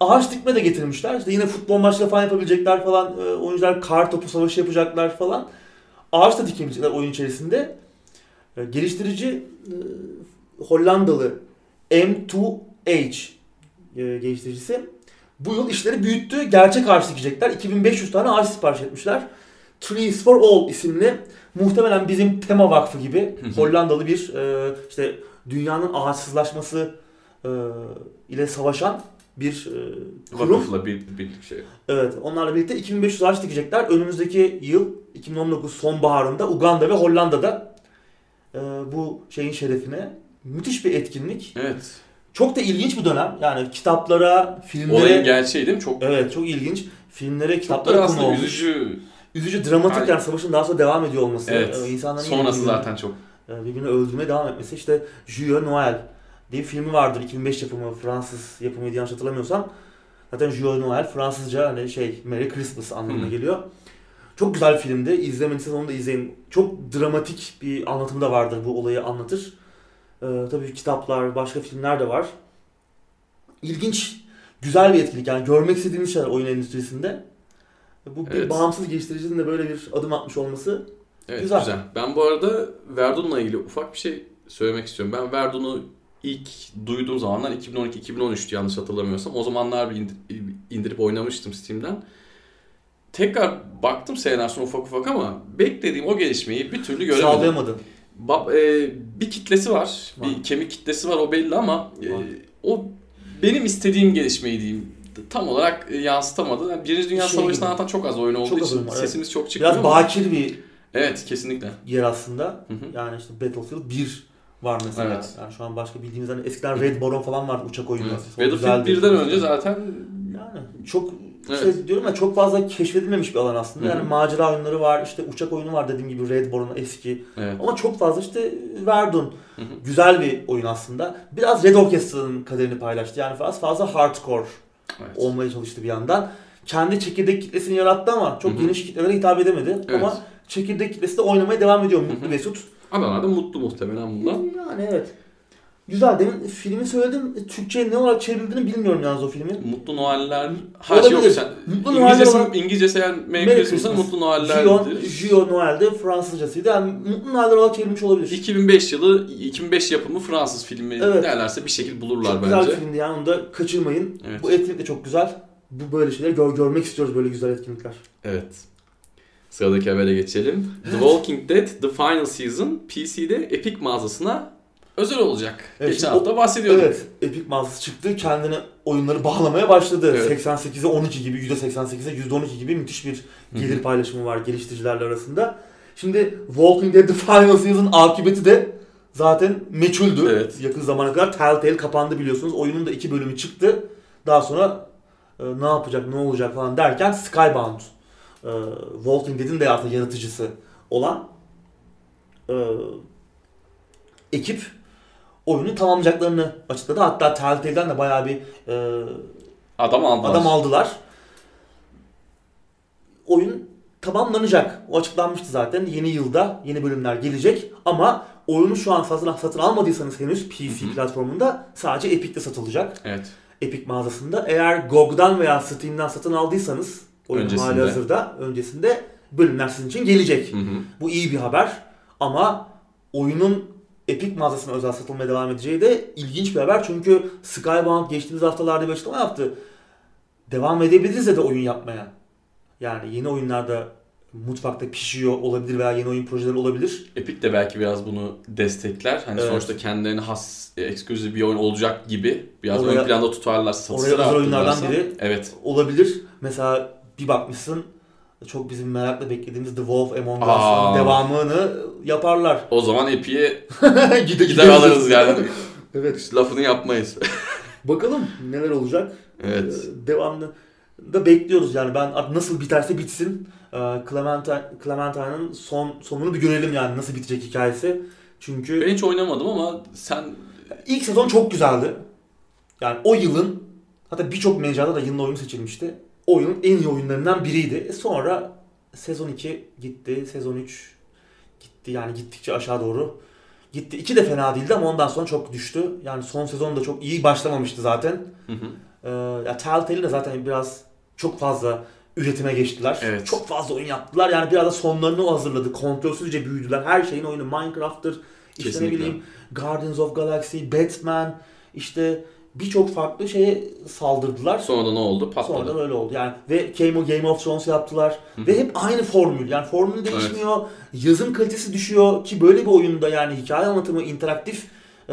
ağaç dikme de getirmişler. İşte yine futbol maçları falan yapabilecekler falan. Oyuncular kar topu savaşı yapacaklar falan. Ağaç da dikebilecekler oyun içerisinde. Geliştirici Hollandalı M2H e, geliştiricisi bu yıl işleri büyüttü. Gerçek ağaç dikecekler. 2500 tane ağaç sipariş etmişler. Trees for All isimli muhtemelen bizim Tema Vakfı gibi. Hollandalı bir e, işte dünyanın ağaçsızlaşması e, ile savaşan bir e, kurum. Vakıfla bir, bir şey. Evet, onlarla birlikte 2500 ağaç dikecekler. Önümüzdeki yıl 2019 sonbaharında Uganda ve Hollanda'da e, bu şeyin şerefine müthiş bir etkinlik. Evet. Çok da ilginç bir dönem. Yani kitaplara, filmlere Olayın gerçeği değil mi? Çok, Evet, çok ilginç. Filmlere, çok kitaplara konu olmuş. üzücü. Üzücü, dramatik Yani- yani savaşın daha sonra devam ediyor olması. Evet. e, insanların Sonrası zaten çok. e, birbirini öldürmeye devam etmesi. İşte Jules Noel diye bir filmi vardır. 2005 yapımı, Fransız yapımıydı yanlış hatırlamıyorsam. Zaten Jules Noel Fransızca hani şey Merry Christmas anlamına Hı. geliyor. Çok güzel bir filmdi. İzlemediyseniz onu da izleyin. Çok dramatik bir anlatımı da vardır bu olayı anlatır. Ee, tabii kitaplar, başka filmler de var. İlginç, güzel bir etkinlik. Yani görmek istediğiniz şeyler oyun endüstrisinde. Bu bir Evet. bağımsız geliştiricinin de böyle bir adım atmış olması Evet Güzel. güzel. Ben bu arada Verdun'la ilgili ufak bir şey söylemek istiyorum. Ben Verdun'u ilk duyduğum zamanlar 2012-2013'tü yanlış hatırlamıyorsam. O zamanlar bir indir- indirip oynamıştım Steam'den. Tekrar baktım seneler sonra ufak ufak ama beklediğim o gelişmeyi bir türlü göremedim. sağlayamadın. Bab- e, bir kitlesi var. Var. Bir kemik kitlesi var o belli ama e, o benim istediğim gelişmeyi diyeyim. Tam olarak e, yansıtamadı. Yani Birinci Dünya Şey Savaşı'ndan zaten çok az oyun olduğu Çok için oyun var, evet. sesimiz çok çıkmıyor. Biraz bakir bir Evet kesinlikle. yer aslında. Hı hı. Yani işte Battlefield 1 var mesela. Evet. Yani şu an başka bildiğimiz hani eskiden Red Baron falan vardı uçak oyunu. Evet. Battlefield 1'den önce zaten yani çok Evet. işte diyorum ya çok fazla keşfedilmemiş bir alan aslında. Hı hı. Yani macera oyunları var, işte uçak oyunu var dediğim gibi Red Baron eski. evet. Ama çok fazla işte Verdun. Hı hı. Güzel bir oyun aslında. Biraz Red Orchestra'nın kaderini paylaştı. Yani biraz fazla hardcore Evet. olmaya çalıştı bir yandan. Kendi çekirdek kitlesini yarattı ama çok Hı hı. geniş kitlelere hitap edemedi. Evet. Ama çekirdek kitlesi de oynamaya devam ediyor mutlu Hı hı. mesut. Adamlar da mutlu muhtemelen bundan. Yani evet. Güzel. Demin filmi söyledim. Türkçe'ye ne olarak çevrildiğini bilmiyorum yalnız o filmin. Mutlu Noeller. Ha Olabilir. yok sen. Mutlu İngilizcesi, olan- İngilizcesi yani Merry, Merry Christmas. Mutlu Noeller. Gio Noel'de Fransızcasıydı. Yani Mutlu Noel'ler olarak çevrilmiş olabilir. 2005 yılı 2005 yapımı Fransız filmi Evet. derlerse bir şekilde bulurlar çok güzel bence. bir filmdi yani onu da kaçırmayın. Evet. Bu etkinlik de çok güzel. Bu böyle şeyler gör- görmek istiyoruz böyle güzel etkinlikler. Evet. Sıradaki habere geçelim. The Walking Dead The Final Season PC'de Epic mağazasına özel olacak. Evet, Geçen hafta bahsediyorduk. Evet, Epic mağazası çıktı. Kendine oyunları bağlamaya başladı. Evet. 88'e 12 gibi, %88'e %12 gibi müthiş bir gelir Hı hı. paylaşımı var geliştiricilerle arasında. Şimdi Walking Dead The Final Season akıbeti de zaten meçhuldü. Evet. Yakın zamana kadar Telltale kapandı biliyorsunuz. Oyunun da iki bölümü çıktı. Daha sonra e, ne yapacak, ne olacak falan derken Skybound, e, Walking Dead'in de aslında yaratıcısı olan e, ekip oyunu tamamlayacaklarını açıkladı. Hatta Telltale'den de bayağı bir e, Adam aldılar. adam aldılar. Oyun tamamlanacak. O açıklanmıştı zaten. Yeni yılda yeni bölümler gelecek ama oyunu şu an satın, satın almadıysanız henüz PC Hı hı. platformunda sadece Epic'te satılacak. Evet. Epic mağazasında. Eğer GOG'dan veya Steam'den satın aldıysanız oyun Öncesinde. hali hazırda öncesinde bölümler sizin için gelecek. Hı hı. Bu iyi bir haber ama oyunun Epic mağazasına özel satılmaya devam edeceği de ilginç bir haber. Çünkü Skybound geçtiğimiz haftalarda bir açıklama yaptı. Devam edebiliriz de, oyun yapmaya. Yani yeni oyunlarda mutfakta pişiyor olabilir veya yeni oyun projeleri olabilir. Epic de belki biraz bunu destekler. Hani Evet. sonuçta kendilerine has, e, ekskluzif bir oyun olacak gibi biraz Oraya- ön planda tutarlar, satışları oraya özel oyunlardan biri. Evet. Olabilir. Mesela bir bakmışsın çok bizim merakla beklediğimiz The Wolf Among. Us'ın devamını yaparlar. O zaman Epic'e Gide gider alırız yani. evet. Lafını yapmayız. Bakalım neler olacak. evet. Ee, Devamlı da bekliyoruz yani ben nasıl biterse bitsin. Ee, Clementine, Clementine'ın son sonunu bir görelim yani nasıl bitecek hikayesi. Çünkü Ben hiç oynamadım ama sen ilk sezon çok güzeldi. Yani o yılın hatta birçok mecrada da yılın oyunu seçilmişti. O yılın en iyi oyunlarından biriydi. E sonra sezon 2 gitti, sezon 3 gitti yani gittikçe aşağı doğru. Gitti. 2 de fena değildi ama ondan sonra çok düştü. Yani son sezon da çok iyi başlamamıştı zaten. Hı hı. Ee, ya Telltale'in de zaten biraz çok fazla üretime geçtiler. Evet. Çok fazla oyun yaptılar. Yani biraz da sonlarını o hazırladı. Kontrolsüzce büyüdüler. Her şeyin oyunu Minecraft'tır. İşte ne Kesinlikle. bileyim Guardians of Galaxy, Batman işte birçok farklı şeye saldırdılar. sonra ne oldu? Patladı. Sonra da öyle oldu. Yani ve Game of, Game of Thrones yaptılar. Ve hep aynı formül. Yani formül değişmiyor. Yazım kalitesi düşüyor ki böyle bir oyunda yani hikaye anlatımı interaktif e,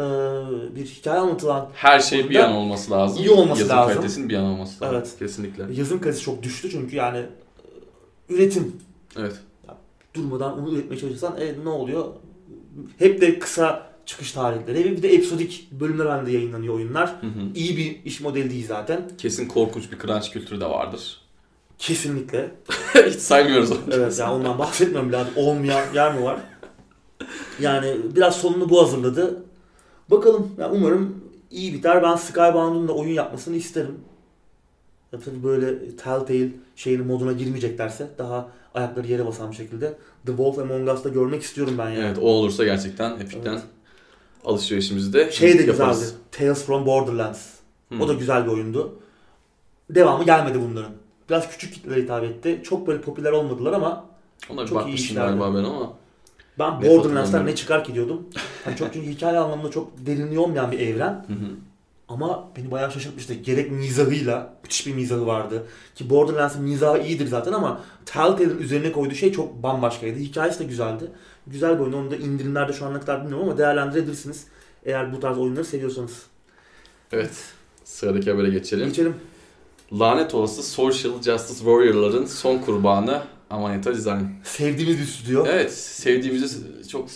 bir hikaye anlatılan Her şey bir yan olması lazım. iyi olması Yazım lazım. kalitesinin bir yan olması lazım. Evet. Kesinlikle. yazım kalitesi çok düştü çünkü yani üretim Evet. durmadan onu üretmeye çalışırsan e, ne oluyor? Hep de kısa çıkış tarihleri ve bir de episodik bölümler halinde yayınlanıyor oyunlar. Hı hı. İyi bir iş modeli değil zaten. Kesin korkunç bir crunch kültürü de vardır. Kesinlikle. Hiç saymıyoruz onu. Evet yani ondan bahsetmiyorum bile. Olmayan yer mi var? Yani biraz sonunu bu hazırladı. Bakalım. Yani umarım iyi biter. Ben Skybound'un da oyun yapmasını isterim. Ya tabii böyle Telltale şeyinin moduna girmeyeceklerse daha ayakları yere basan bir şekilde The Wolf Among Us'ta görmek istiyorum ben yani. Evet o olursa gerçekten Epic'ten Evet. Alışverişimizi de Şey de yaparız. güzeldi. Tales from Borderlands. Hı. O da güzel bir oyundu. Devamı gelmedi bunların. Biraz küçük kitlelere hitap etti. Çok böyle popüler olmadılar ama Ona bir çok iyi bakmıştım işlerdi. galiba ben ama. ben Net Borderlands'tan hatırlamıyorum. ne çıkar ki diyordum. Hani çok çünkü hikaye anlamında çok derinliği olmayan bir evren. Hı hı. Ama beni bayağı şaşırtmıştı. Gerek mizahıyla, müthiş bir mizahı vardı. Ki Borderlands'ın mizahı iyidir zaten ama Telltale'in üzerine koyduğu şey çok bambaşkaydı. Hikayesi de güzeldi. Güzel bir oyun. Onu da indirimlerde şu ana kadar bilmiyorum ama değerlendirebilirsiniz. Eğer bu tarz oyunları seviyorsanız. Evet. Sıradaki habere geçelim. Geçelim. Lanet olası Social Justice Warrior'ların son kurbanı Amanita Design. Sevdiğimiz bir stüdyo. Evet, sevdiğimizi çok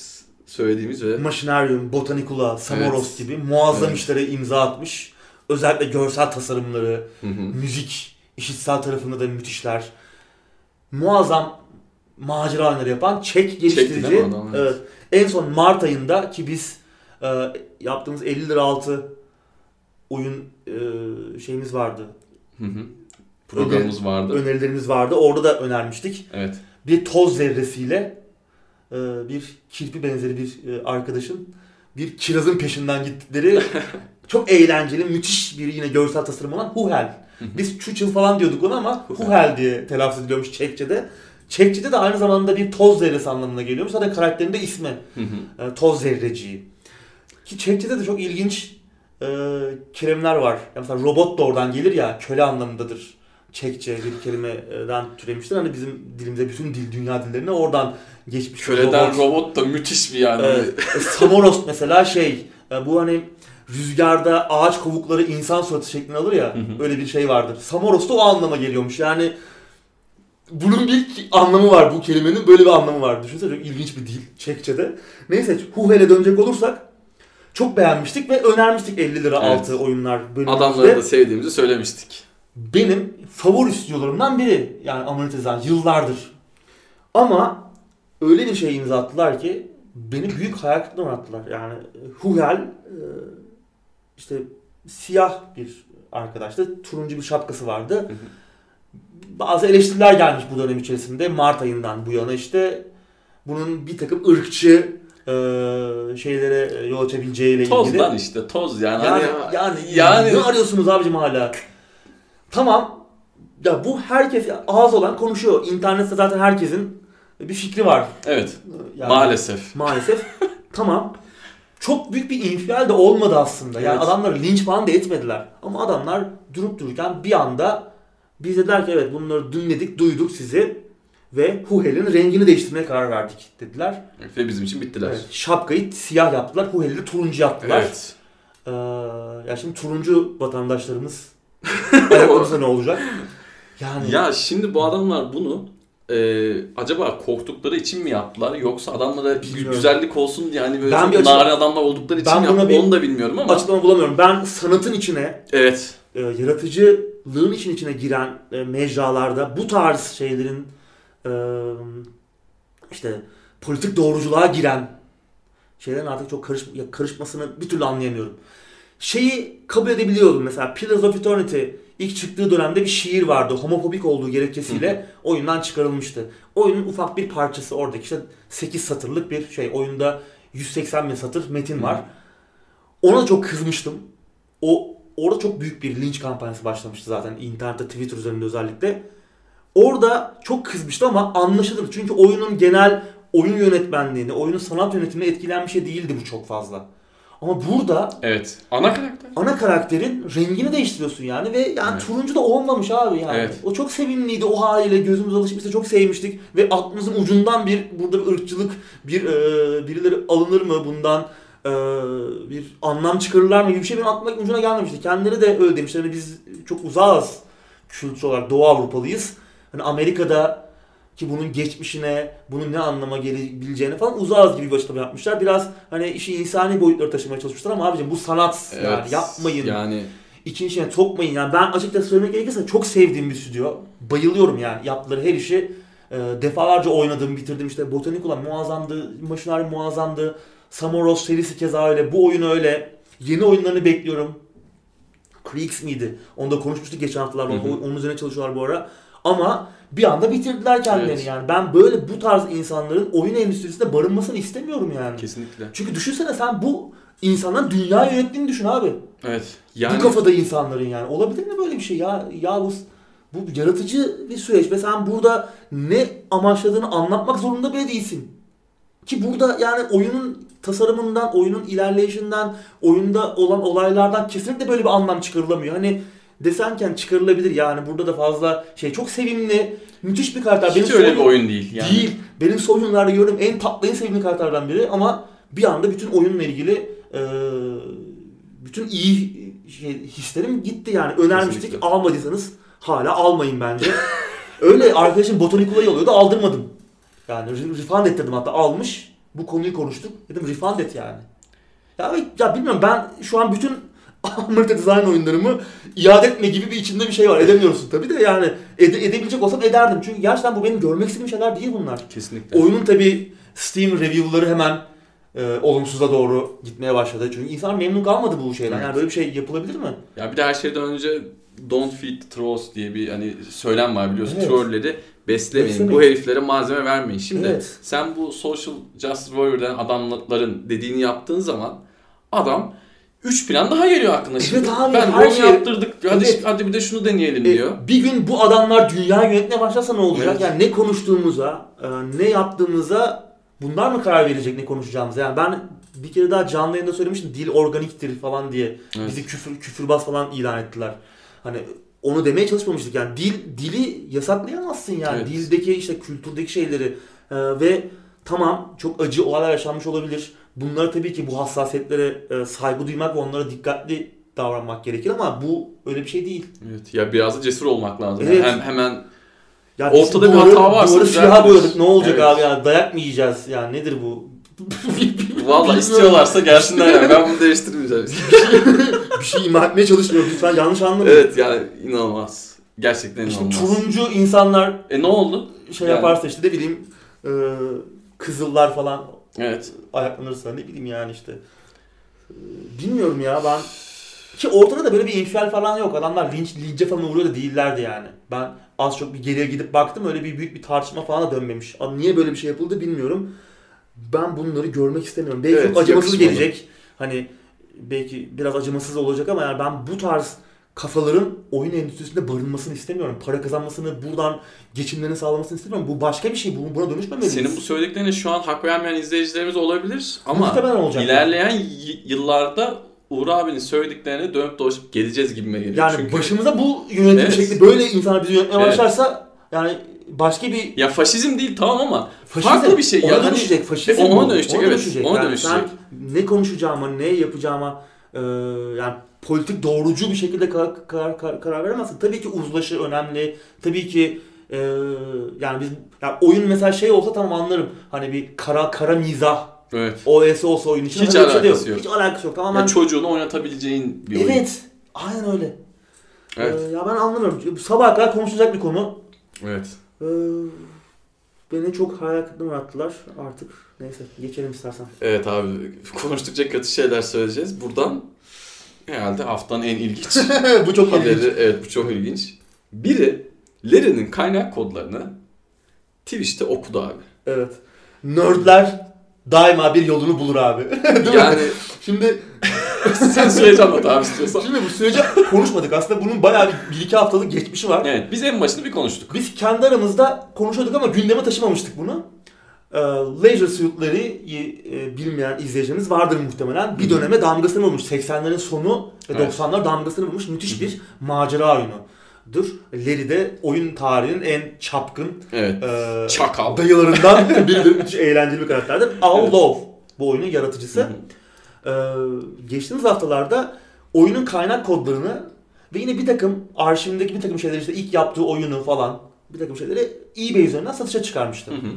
söylediğimiz ve Machinarium, Botanicula, Samoros Evet. gibi muazzam Evet. işlere imza atmış. Özellikle görsel tasarımları, Hı hı. müzik, işitsel tarafında da müthişler. Muazzam macera oyunları yapan Çek geliştirici. adam? Evet. Evet. En son Mart ayında ki biz e, yaptığımız 50 lira altı oyun e, şeyimiz vardı. Hı hı. programımız vardı. Önerilerimiz vardı. Orada da önermiştik. Evet. bir toz zerresiyle e, bir kirpi benzeri bir e, arkadaşın bir kirazın peşinden gittikleri çok eğlenceli, müthiş bir yine görsel tasarım olan Huhel. Biz Çuçıl falan diyorduk ona ama. Huhel diye telaffuz ediliyormuş Çekçe'de. Çekçe'de de aynı zamanda bir toz zerresi anlamına geliyormuş. Zaten karakterin de ismi Hı hı. e, toz zerreciği. Ki Çekçe'de de çok ilginç e, kelimler var. Ya mesela robot da oradan gelir ya köle anlamındadır. Çekçe bir kelimeden türemiştir. Hani bizim dilimize bütün dil, dünya dillerine oradan geçmiş. Köleden robot. robot da müthiş bir yani. Evet. E, Samoros mesela şey e, bu hani rüzgarda ağaç kovukları insan suratı şeklini alır ya Hı hı. öyle bir şey vardır. Samoros da o anlama geliyormuş. Yani bunun bir anlamı var bu kelimenin böyle bir anlamı var. Düşünsene çok ilginç bir dil Çekçe'de. Neyse Huhel'e dönecek olursak çok beğenmiştik ve önermiştik 50 lira Evet. altı oyunlar bölümümüzde. Adamları da sevdiğimizi söylemiştik. Benim favori stüdyolarımdan biri yani Amonetizan yıllardır. Ama öyle bir şey imza attılar ki beni büyük hayal kırıklığına uğrattılar. Yani Huhel e, işte siyah bir arkadaştı. Turuncu bir şapkası vardı. Bazı eleştiriler gelmiş bu dönem içerisinde. Mart ayından bu yana işte bunun bir takım ırkçı e, şeylere yol açabileceğiyle Toz ilgili. lan işte toz yani. Yani, Hani- yani, yani- ne arıyorsunuz abicim hala? Tamam. Ya bu herkes ağız olan konuşuyor. İnternette zaten herkesin bir fikri var. evet Yani maalesef. Maalesef. tamam. Çok büyük bir infial de olmadı aslında. Yani Evet. adamları linç falan da etmediler. Ama adamlar durup dururken bir anda biz dediler ki evet bunları dinledik, duyduk sizi ve Huhel'in rengini değiştirmeye karar verdik dediler. Ve bizim için bittiler. Evet, şapkayı siyah yaptılar, Huhel'i de turuncu yaptılar. Evet. Ee, ya şimdi turuncu vatandaşlarımız ayaklarımızda ne olacak? Yani Ya şimdi bu adamlar bunu e, acaba korktukları için mi yaptılar yoksa adamlara Bilmiyorum. güzellik olsun diye hani böyle Ben bir açıklama- narin adamlar oldukları için mi yaptılar bir onu da bilmiyorum ama. açıklama bulamıyorum. Ben sanatın içine, Evet. e, yaratıcılığın için içine giren e, mecralarda bu tarz şeylerin e, işte politik doğruculuğa giren şeylerin artık çok karış, karışmasını bir türlü anlayamıyorum. Şeyi kabul edebiliyordum mesela Pillars of Eternity ilk çıktığı dönemde bir şiir vardı. Homofobik olduğu gerekçesiyle oyundan çıkarılmıştı. Oyunun ufak bir parçası oradaki işte 8 satırlık bir şey. Oyunda 180 bin satır metin var. Ona çok kızmıştım. O orada çok büyük bir linç kampanyası başlamıştı zaten internette, Twitter üzerinde özellikle. Orada çok kızmıştı ama anlaşılır. Çünkü oyunun genel oyun yönetmenliğini, oyunun sanat yönetimine etkilen bir şey değildi bu çok fazla. Ama burada Evet. Ana karakter. ana karakterin rengini değiştiriyorsun yani ve yani Evet. turuncu da olmamış abi yani. Evet. O çok sevimliydi o haliyle gözümüz alışmıştı çok sevmiştik ve aklımızın ucundan bir burada bir ırkçılık bir e, birileri alınır mı bundan e, bir anlam çıkarırlar mı gibi bir şey benim aklıma ucuna gelmemişti. Kendileri de öyle demişler. Hani biz çok uzağız kültür olarak Doğu Avrupalıyız. Hani Amerika'da ki bunun geçmişine, bunun ne anlama gelebileceğine falan uzağız gibi bir açıklama yapmışlar. Biraz hani işi insani boyutlara taşımaya çalışmışlar ama abicim bu sanat yani Evet. yapmayın. Yani İçin içine sokmayın yani. Ben açıkçası söylemek gerekirse çok sevdiğim bir stüdyo. Bayılıyorum yani yaptıkları her işi. E, defalarca oynadım, bitirdim işte. Botanik olan muazzamdı, Machinery muazzamdı. Samoros serisi keza öyle. Bu oyun öyle. Yeni oyunlarını bekliyorum. Creeks miydi? Onu da konuşmuştuk geçen haftalarda. Onun üzerine çalışıyorlar bu ara. Ama bir anda bitirdiler kendilerini Evet. yani. Ben böyle bu tarz insanların oyun endüstrisinde barınmasını istemiyorum yani. kesinlikle. Çünkü düşünsene sen bu insanların dünya yönettiğini düşün abi. Evet. Yani Bu kafada insanların yani. Olabilir mi böyle bir şey ya? Ya bu, bu yaratıcı bir süreç ve sen burada ne amaçladığını anlatmak zorunda bile değilsin. Ki burada yani oyunun tasarımından, oyunun ilerleyişinden, oyunda olan olaylardan kesinlikle böyle bir anlam çıkarılamıyor. Hani desenken çıkarılabilir yani burada da fazla şey çok sevimli, müthiş bir karakter. hiç öyle bir oyun değil yani. Değil. Benim son oyunlarda gördüğüm en tatlı, en sevimli karakterlerden biri ama bir anda bütün oyunla ilgili e, bütün iyi şey, hislerim gitti yani. Önermiştik. Kesinlikle. Almadıysanız hala almayın bence. Öyle arkadaşım botanik yolluyordu aldırmadım. Yani re- refund ettirdim hatta almış. Bu konuyu konuştuk. Dedim refund et yani. Ya, ya bilmiyorum ben şu an bütün Amerika Design oyunlarımı iade etme gibi bir içinde bir şey var. Edemiyorsun tabii de yani ede- edebilecek olsam ederdim. Çünkü gerçekten bu benim görmek istediğim şeyler değil bunlar. Kesinlikle. Oyunun tabii Steam review'ları hemen e, olumsuza doğru gitmeye başladı. Çünkü insan memnun kalmadı bu şeyden. Evet. Yani böyle bir şey yapılabilir mi? Ya bir de her şeyden önce don't feed trolls diye bir hani söylem var biliyorsun. Evet. Trolleri beslemeyin. Beslemeyin. Bu heriflere malzeme vermeyin. Şimdi Evet. sen bu social justice warrior'dan adamların dediğini yaptığın zaman adam 3 plan daha geliyor aklına şimdi. abi, ben bunu şey- yaptırdık. Hadi, Evet. hadi bir de şunu deneyelim E, diyor. bir gün bu adamlar dünya yönetmeye başlasa ne olacak? Evet. Yani ne konuştuğumuza, e, ne yaptığımıza bunlar mı karar verecek ne konuşacağımıza? Yani ben bir kere daha canlı yayında söylemiştim dil organiktir falan diye. Evet. Bizi küfür küfürbaz falan ilan ettiler. Hani onu demeye çalışmamıştık. Yani dil dili yasaklayamazsın yani. Evet. Dildeki işte kültürdeki şeyleri e, ve tamam çok acı olaylar yaşanmış olabilir. Bunları tabii ki bu hassasiyetlere e, saygı duymak ve onlara dikkatli davranmak gerekir ama bu öyle bir şey değil. Evet. Ya biraz da cesur olmak lazım. Evet. Yani hem hemen Ya Ortada biz bir hata varsa siyaha boyadık ne olacak Evet. abi yani dayak mı yiyeceğiz yani nedir bu? Valla istiyorlarsa gelsinler yani. Ben bunu değiştirmeyeceğim. bir şey ima etmeye çalışmıyorum lütfen yanlış anlamayın. evet yani inanılmaz. Gerçekten inanılmaz. turuncu insanlar E ne oldu? şey Yani- yaparsa işte ne bileyim e, kızıllar falan Evet. ayaklanırsa ne bileyim yani işte. E, bilmiyorum ya ben ki ortada da böyle bir infial falan yok. Adamlar linç, lince falan uğruyor da değillerdi yani. Ben az çok bir geriye gidip baktım öyle bir büyük bir tartışma falan da dönmemiş. Niye böyle bir şey yapıldı bilmiyorum. Ben bunları görmek istemiyorum. Belki Evet, çok acımasız yakışmadı. gelecek. Hani belki biraz acımasız olacak ama yani ben bu tarz kafaların oyun endüstrisinde barınmasını istemiyorum. Para kazanmasını, buradan geçimlerini sağlamasını istemiyorum. Bu başka bir şey. Bu- Buna dönüşmemeliyiz. Senin bu söylediklerine şu an hak vermeyen izleyicilerimiz olabilir ama ilerleyen y- yıllarda Uğur abinin söylediklerine dönüp dolaşıp geleceğiz gibime geliyor. Yani Çünkü başımıza bu yönetim Evet. şekli böyle insanlar bizi yönetmeye Evet. başlarsa yani başka bir ya faşizm değil tamam ama faşizm farklı bir şey. ona ya. Hani- dönüşecek. Faşizm Ona bu. dönüşecek, evet. Ona yani dönüşecek. Sen ne konuşacağıma, ne yapacağıma e, yani politik doğrucu bir şekilde karar, karar, karar, karar veremezsin. Tabii ki uzlaşı önemli. Tabii ki e, yani biz yani oyun mesela şey olsa tamam anlarım. Hani bir kara kara mizah evet. OS olsa oyun için Hiç şey alakası yok. Hiç alakası yok. Tamamen Ya çocuğunu oynatabileceğin bir oyun. Evet. Aynen öyle. Evet. Ee, ya ben anlamıyorum. Sabaha kadar konuşulacak bir konu. Evet. Ee, beni çok hayal kırıklığına uğrattılar. Artık neyse geçelim istersen. Evet abi konuştukça kötü şeyler söyleyeceğiz. Buradan herhalde haftanın en ilginç bu çok ilginç. haberi. Evet bu çok ilginç. Biri Larry'nin kaynak kodlarını Twitch'te okudu abi. Evet. Nerdler daima bir yolunu bulur abi. Değil mi? Yani Şimdi sen süreci anlat abi istiyorsan. şimdi bu sürece konuşmadık. Aslında bunun bayağı bir, bir iki haftalık geçmişi var. Evet biz en başında bir konuştuk. Biz kendi aramızda konuşuyorduk ama gündeme taşımamıştık bunu. Ee, laser suitleri e, bilmeyen izleyicilerimiz vardır muhtemelen. Bir döneme damgasını vurmuş. 80'lerin sonu ve Evet. 90'lar damgasını vurmuş müthiş bir macera oyunudur. Larry de oyun tarihinin en çapkın Evet. e, Çakal. dayılarından biridir. Müthiş eğlenceli bir karakterdir. Al Evet. Love bu oyunun yaratıcısı. Ee, geçtiğimiz haftalarda oyunun kaynak kodlarını ve yine bir takım arşivindeki bir takım şeyleri işte ilk yaptığı oyunu falan bir takım şeyleri eBay üzerinden satışa çıkarmıştı. Hı hı.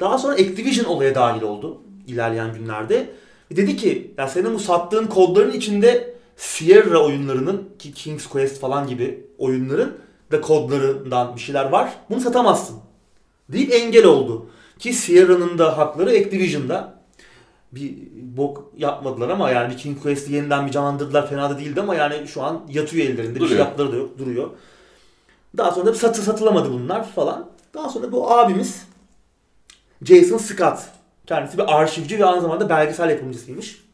Daha sonra Activision olaya dahil oldu ilerleyen günlerde. Dedi ki ya senin bu sattığın kodların içinde Sierra oyunlarının ki King's Quest falan gibi oyunların da kodlarından bir şeyler var. Bunu satamazsın. Deyip engel oldu. Ki Sierra'nın da hakları Activision'da. Bir bok yapmadılar ama yani bir King Quest'i yeniden bir canlandırdılar fena da değildi ama yani şu an yatıyor ellerinde. Bir Duruyor. şey yaptıları da yok duruyor. Daha sonra da satı satılamadı bunlar falan. Daha sonra bu abimiz Jason Scott. Kendisi bir arşivci ve aynı zamanda belgesel yapımcısıymış.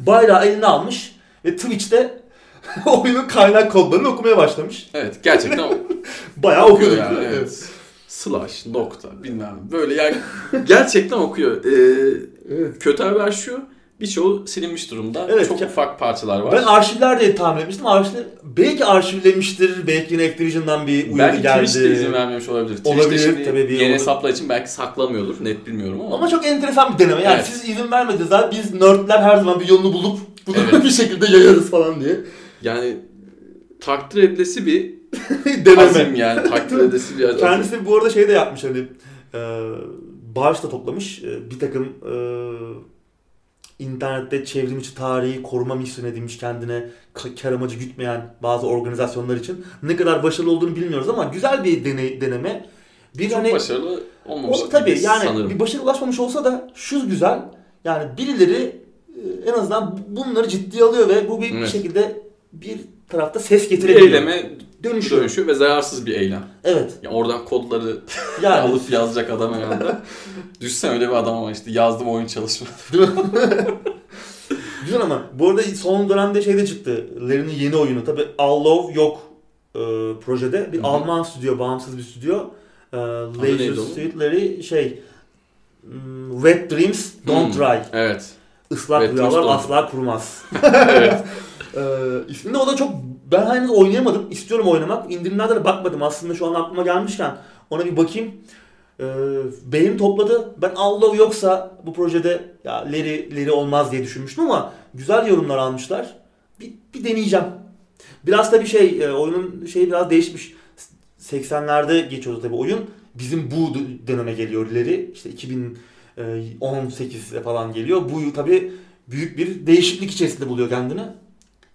Bayrağı eline almış ve Twitch'te oyunun kaynak kodlarını okumaya başlamış. Evet gerçekten Bayağı okuyor yani. Evet. Slash, nokta bilmem böyle yani gerçekten okuyor. Ee, Evet. kötü haber şu birçoğu silinmiş durumda. Evet, Çok ufak parçalar var. Ben arşivler diye tahmin etmiştim. Arşivler, belki arşivlemiştir. Belki yine Activision'dan bir uyarı Belki geldi. Twitch de izin vermemiş olabilir. Olabilir, Twitch de şimdi tabii bir yeni hesaplar için belki saklamıyordur. Net bilmiyorum ama. Ama çok enteresan bir deneme. Yani Evet. siz izin vermediniz abi. Biz nerdler her zaman bir yolunu bulup bunu Evet. bir şekilde yayarız falan diye. Yani takdir edilesi bir deneme. azim yani. Takdir edilesi bir azim. Kendisi bu arada şey de yapmış hani e, bağış da toplamış. E, bir takım e, internette çevrimiçi tarihi koruma misyonu edinmiş kendine ka- kar amacı gütmeyen bazı organizasyonlar için. Ne kadar başarılı olduğunu bilmiyoruz ama güzel bir deney, deneme. Bir Çok hani başarılı olmamış o, gibi tabii yani sanırım. bir başarı ulaşmamış olsa da şu güzel. Yani birileri e, en azından bunları ciddiye alıyor ve bu bir Evet. şekilde bir tarafta ses bir getirebiliyor. eyleme dönüşüyor. dönüşüyor ve zararsız bir eylem. Evet. Yani oradan kodları Yani alıp yazacak adam herhalde. Düşsen öyle bir adam ama işte yazdım oyun çalışmadı. Güzel ama bu arada son dönemde şeyde çıktı. Larry'nin yeni oyunu. Tabi All Love yok e, projede. Bir Hı hı. Alman stüdyo, bağımsız bir stüdyo. E, onun? Suit Larry şey hmm, Wet Dreams Don't Hmm. Dry. Evet. Islak Wet rüyalar asla kurumaz. evet. e, isminde o da çok Ben henüz oynayamadım. İstiyorum oynamak. İndirimlerde de bakmadım. Aslında şu an aklıma gelmişken ona bir bakayım. Ee, beğeni topladı. Ben Allah yoksa bu projede ya Leri, Leri olmaz diye düşünmüştüm ama güzel yorumlar almışlar. Bir, bir deneyeceğim. Biraz da bir şey e, oyunun şeyi biraz değişmiş. 80'lerde geçiyordu tabii oyun. Bizim bu döneme geliyor Leri. İşte 2018'e falan geliyor. Bu tabii büyük bir değişiklik içerisinde buluyor kendini.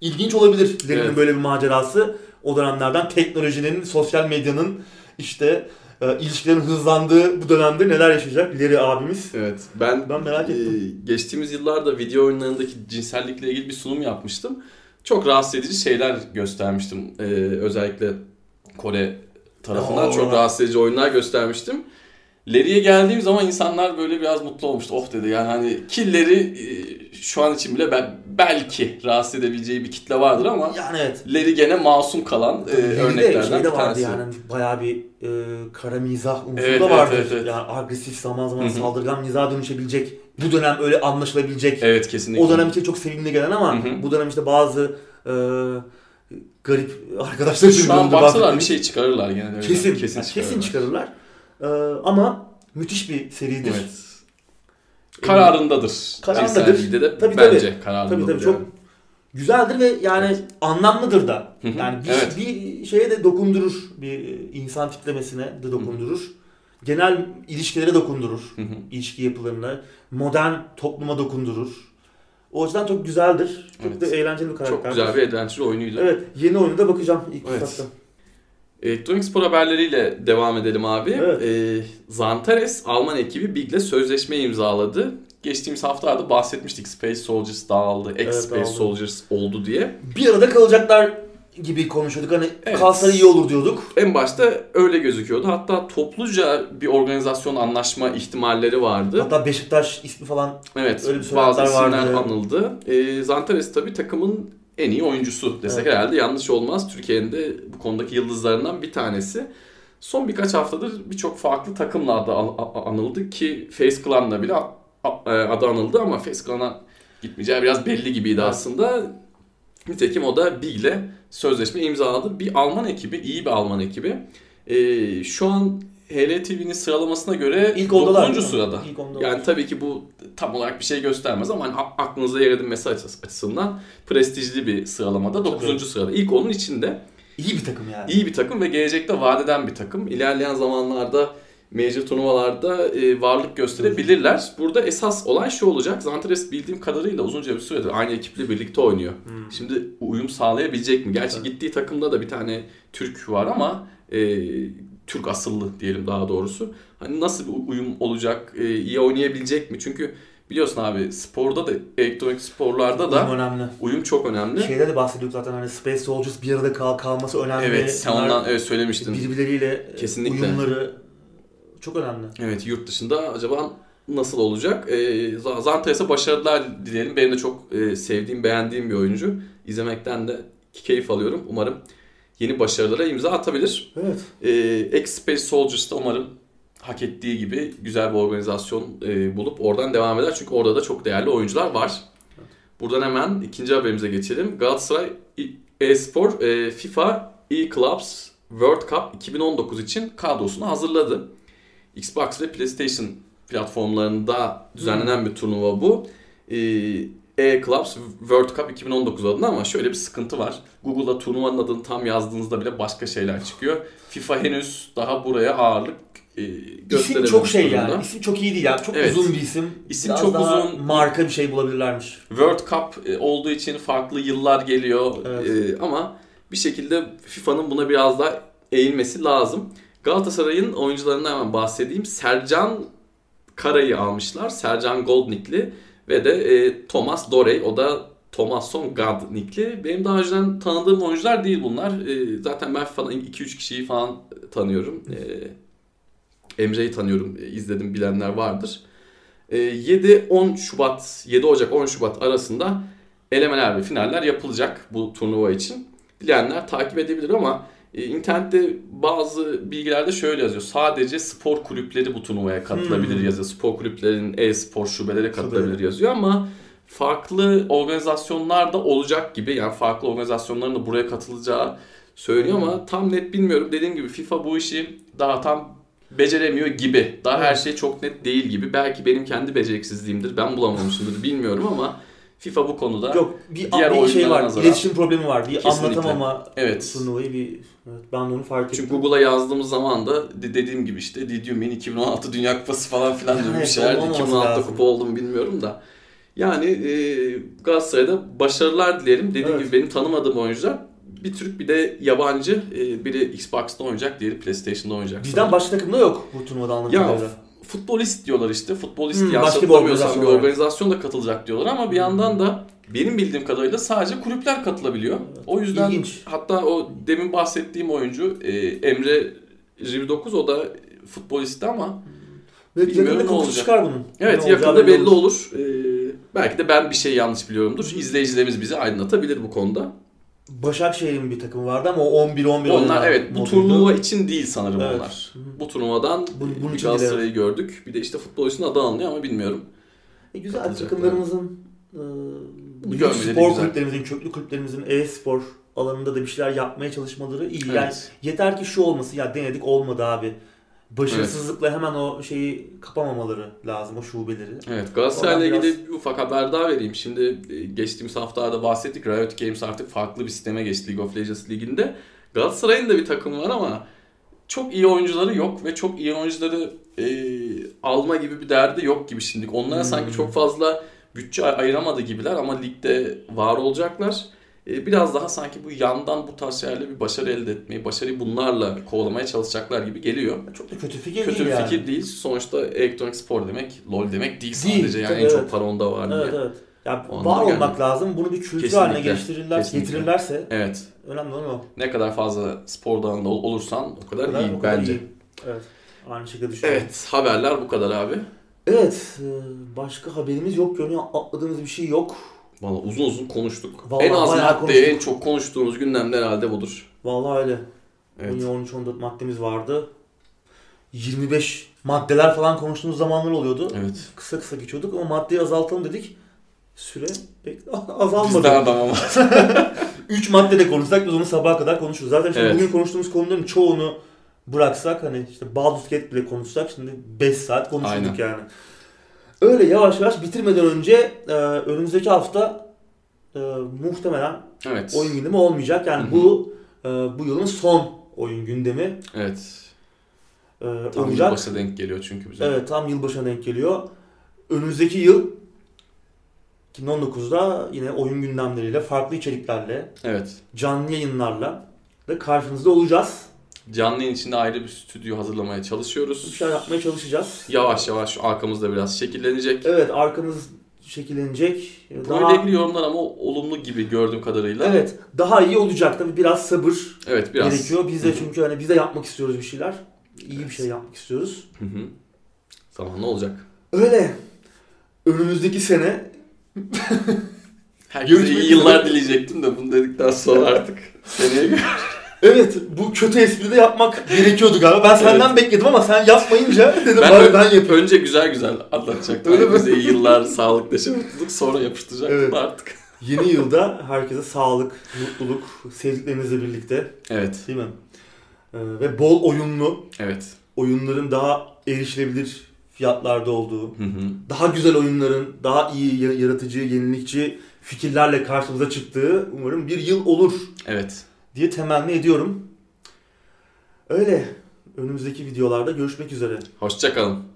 İlginç olabilir Leri'nin evet. böyle bir macerası. O dönemlerden teknolojinin, sosyal medyanın işte e, ilişkilerin hızlandığı bu dönemde neler yaşayacak Leri abimiz. Evet. Ben, ben merak ettim. E, geçtiğimiz yıllarda video oyunlarındaki cinsellikle ilgili bir sunum yapmıştım. Çok rahatsız edici şeyler göstermiştim. E, özellikle Kore tarafından Oo, çok rahatsız edici oyunlar göstermiştim. Larry'e geldiğim zaman insanlar böyle biraz mutlu olmuştu. Oh dedi yani hani killeri e, şu an için bile ben belki rahatsız edebileceği bir kitle vardır ama yani evet. Larry gene masum kalan e, örneklerden şey de vardı tanesi. yani bayağı bir e, kara mizah unsuru evet, da vardır. Evet, evet, Yani agresif zaman zaman Hı-hı. saldırgan mizaha dönüşebilecek. Bu dönem öyle anlaşılabilecek. Evet kesinlikle. O dönem için çok sevimli gelen ama Hı-hı. bu dönem işte bazı e, garip arkadaşlar Şu an baksalar bir şey çıkarırlar gene. Kesin, kesin, yani çıkarırlar. kesin çıkarırlar. Ee, ama müthiş bir seridir. Evet. Kararındadır. Kararındadır. de tabii, bence tabii. kararındadır. Tabii tabii çok güzeldir ve yani evet. anlamlıdır da. Yani bir, evet. bir şeye de dokundurur. Bir insan tiplemesine de dokundurur. Genel ilişkilere dokundurur. ilişki yapılarına. Modern topluma dokundurur. O açıdan çok güzeldir. Çok evet. da eğlenceli bir karakter. Çok güzel bir eğlenceli oyunuydu. Evet. Yeni oyunu da bakacağım ilk evet. fırsatta. Elektronik spor haberleriyle devam edelim abi. Evet. E, Zantares Alman ekibi Big'le sözleşme imzaladı. Geçtiğimiz haftalarda bahsetmiştik Space Soldiers dağıldı, X-Space evet, Soldiers oldu diye. Bir arada kalacaklar gibi konuşuyorduk. Hani evet. kalsalar iyi olur diyorduk. En başta öyle gözüküyordu. Hatta topluca bir organizasyon anlaşma ihtimalleri vardı. Hatta Beşiktaş ismi falan evet, öyle bir bazı isimler vardı. anıldı. E, Zantares tabii takımın en iyi oyuncusu desek evet. herhalde yanlış olmaz. Türkiye'nin de bu konudaki yıldızlarından bir tanesi. Son birkaç haftadır birçok farklı takımla adı anıldı ki Face Clan'la bile e, adı anıldı ama Face Clan'a gitmeyeceği biraz belli gibiydi aslında. Nitekim o da Big ile sözleşme imzaladı. Bir Alman ekibi, iyi bir Alman ekibi. Ee, şu an HLTV'nin sıralamasına göre ilk 9. sırada. İlk yani tabii ki bu tam olarak bir şey göstermez ama hani aklınıza yer edinmesi açısından prestijli bir sıralamada 9. sırada. İlk onun içinde. İyi bir takım yani. İyi bir takım ve gelecekte vadeden bir takım. İlerleyen zamanlarda major turnuvalarda e, varlık gösterebilirler. Burada esas olay şu olacak. Zantares bildiğim kadarıyla uzunca bir süredir aynı ekiple birlikte oynuyor. Hmm. Şimdi uyum sağlayabilecek mi? Gerçi evet. gittiği takımda da bir tane Türk var ama e, Türk asıllı diyelim daha doğrusu. Hani nasıl bir uyum olacak, e, iyi oynayabilecek mi? Çünkü biliyorsun abi sporda da elektronik sporlarda da uyum önemli. Uyum çok önemli. Şeyde de bahsediyorduk zaten hani Space Soldiers bir arada kal kalması önemli. Evet, sen ondan evet söylemiştin. Birbirleriyle Kesinlikle. uyumları çok önemli. Evet, yurt dışında acaba nasıl olacak? E, Zantares'e başarılar dileyelim. Benim de çok e, sevdiğim, beğendiğim bir oyuncu. İzlemekten de keyif alıyorum. Umarım yeni başarılara imza atabilir. Evet. Ee, X-Space Soldiers da umarım hak ettiği gibi güzel bir organizasyon e, bulup oradan devam eder. Çünkü orada da çok değerli oyuncular var. Buradan hemen ikinci haberimize geçelim. Galatasaray e-spor e, FIFA e-Clubs World Cup 2019 için kadrosunu hazırladı. Xbox ve PlayStation platformlarında düzenlenen bir turnuva bu. E, e-Clubs World Cup 2019 adına ama şöyle bir sıkıntı var. Google'da turnuvanın adını tam yazdığınızda bile başka şeyler çıkıyor. FIFA henüz daha buraya ağırlık e, İsim çok şey durumda. yani. İsim çok iyi değil yani. Çok evet. uzun bir isim. İsim Biraz çok daha uzun. Marka bir şey bulabilirlermiş. World Cup e, olduğu için farklı yıllar geliyor. Evet. E, ama bir şekilde FIFA'nın buna biraz daha eğilmesi lazım. Galatasaray'ın oyuncularından hemen bahsedeyim. Sercan Kara'yı almışlar. Sercan Goldnikli ve de e, Thomas Dorey o da Thomasson God nickli. Benim daha önceden tanıdığım oyuncular değil bunlar. E, zaten ben falan 2-3 kişiyi falan tanıyorum. E, Emre'yi tanıyorum. E, izledim bilenler vardır. E, 7-10 Şubat, 7 Ocak 10 Şubat arasında elemeler ve finaller yapılacak bu turnuva için. Dileyenler takip edebilir ama internette bazı bilgilerde şöyle yazıyor. Sadece spor kulüpleri bu turnuvaya katılabilir hmm. yazıyor. Spor kulüplerinin e-spor şubeleri katılabilir yazıyor ama farklı organizasyonlar da olacak gibi. Yani farklı organizasyonların da buraya katılacağı söylüyor ama tam net bilmiyorum. Dediğim gibi FIFA bu işi daha tam beceremiyor gibi. Daha her şey çok net değil gibi. Belki benim kendi beceriksizliğimdir. Ben bulamamışımdır bilmiyorum ama FIFA bu konuda Yok bir, Diğer bir şey var. nazaran- İletişim problemi var. Bir Kesinlikle. anlatamama evet. turnuvayı bir evet, ben onu fark ettim. Çünkü Google'a yazdığımız zaman da de- dediğim gibi işte Didium'in 2016 Dünya Kupası falan filan diyor bir şeyler. olmaması 2016'da lazım. kupa oldu mu bilmiyorum da. Yani e, Galatasaray'da başarılar dilerim. Dediğim Evet. gibi benim tanımadığım oyuncular bir Türk bir de yabancı. E, biri Xbox'ta oynayacak, diğeri PlayStation'da oynayacak. Bizden sanırım. başka takımda yok bu turnuvada anladığım kadarıyla. Futbolist diyorlar işte. Futbolist Hmm, bir hatırlamıyorsam organizasyon bir organizasyon da katılacak diyorlar ama bir yandan da benim bildiğim kadarıyla sadece kulüpler katılabiliyor. O yüzden İlginç. hatta o demin bahsettiğim oyuncu e, Emre Riv9 o da futbolisti ama Ve bilmiyorum ne olacak. çıkar bunun. evet Ne yakında belli olur. E, belki de ben bir şey yanlış biliyorumdur. İzleyicilerimiz bizi aydınlatabilir bu konuda. Başakşehir'in bir takımı vardı ama o 11-11 Onlar evet bu turnuva için değil sanırım Evet. onlar. Bu turnuvadan Bu- bunun bir için Galatasaray'ı gördük. Bir de işte futbolistin adı alınıyor ama bilmiyorum. E, güzel takımlarımızın e, spor güzel. kulüplerimizin, köklü kulüplerimizin e-spor alanında da bir şeyler yapmaya çalışmaları iyi. Yani Evet. yeter ki şu olması ya denedik olmadı abi. Başarısızlıkla hemen o şeyi kapamamaları lazım o şubeleri. Evet Galatasaray'la ilgili bir ufak haber daha vereyim. Şimdi e, geçtiğimiz haftalarda bahsettik. Riot Games artık farklı bir sisteme geçti League of Legends liginde. Galatasaray'ın da bir takımı var ama çok iyi oyuncuları yok ve çok iyi oyuncuları e, alma gibi bir derdi yok gibi şimdi. Onlara Hmm. sanki çok fazla bütçe ay- ayıramadı gibiler ama ligde var olacaklar. E, biraz daha sanki bu yandan bu tarz şeylerle bir başarı elde etmeyi, başarıyı bunlarla kovalamaya çalışacaklar gibi geliyor. Çok da kötü fikir Kötü değil yani. fikir değil. Sonuçta elektronik spor demek LoL demek değil Değil, sadece. yani tabii, en çok evet. para onda var diye. Evet Evet. evet. Ya O var anlama olmak lazım. Bunu bir kültür Kesinlikle, haline geliştirirler, kesinlikle. getirirlerse önemli olan o. Ne kadar fazla spor dalında ol- olursan o kadar, O kadar- iyi o kadar bence. iyi. Evet. Aynı şekilde düşünüyorum. Evet haberler bu kadar abi. Evet. e, Başka haberimiz yok görünüyor. Atladığımız bir şey yok. Valla uzun uzun konuştuk. Vallahi en az bayağı madde konuştuk. en çok konuştuğumuz gündemler herhalde budur. Vallahi öyle. Evet. 13-14 maddemiz vardı. 25 maddeler falan konuştuğumuz zamanlar oluyordu. Evet. Kısa kısa geçiyorduk ama maddeyi azaltalım dedik. Süre pek Bizden azalmadı. adam ama. 3 maddede konuşsak biz onu sabaha kadar konuşuruz. Zaten şimdi Evet. bugün konuştuğumuz konuların çoğunu bıraksak hani işte Baldur's Gate bile konuşsak şimdi 5 saat konuşurduk Aynen. yani. Öyle yavaş yavaş bitirmeden önce e, önümüzdeki hafta e, muhtemelen Evet. oyun gündemi olmayacak. Yani Hı hı. bu e, bu yılın son oyun gündemi Evet. e, Tam olacak. yılbaşı denk geliyor çünkü bize. Evet tam yılbaşına denk geliyor. Önümüzdeki yıl 2019'da yine oyun gündemleriyle, farklı içeriklerle, Evet. canlı yayınlarla da karşınızda olacağız. Canlı yayın içinde ayrı bir stüdyo hazırlamaya Bir çalışıyoruz. şeyler yapmaya çalışacağız. Yavaş yavaş arkamızda biraz şekillenecek. Evet arkanız şekillenecek. Böyle ilgili yorumlar ama olumlu gibi gördüğüm kadarıyla. Evet daha iyi olacak tabii biraz sabır Evet biraz. gerekiyor. Biz de çünkü hani biz de yapmak istiyoruz bir şeyler. İyi bir şey yapmak istiyoruz. Hı hı. Zamanla olacak. Öyle. Önümüzdeki sene Herkese iyi yıllar dileyecektim de bunu dedikten sonra artık seneye gör. Evet bu kötü espri de yapmak gerekiyordu galiba. Ben senden bekledim ama sen yapmayınca dedim Ben, bari ben yapayım. önce güzel güzel anlatacaktım. Öyle mi? Herkese iyi yıllar, sağlık, neşe, mutluluk sonra yapıştıracaktım Evet. artık. Yeni yılda herkese sağlık, mutluluk, sevdiklerinizle birlikte Evet, değil mi? Ee, ve bol oyunlu, evet. oyunların daha erişilebilir fiyatlarda olduğu, Hı hı. daha güzel oyunların, daha iyi, ya- yaratıcı, yenilikçi fikirlerle karşımıza çıktığı umarım bir yıl olur Evet. Diye temenni ediyorum. Öyle. Önümüzdeki videolarda görüşmek üzere. Hoşçakalın.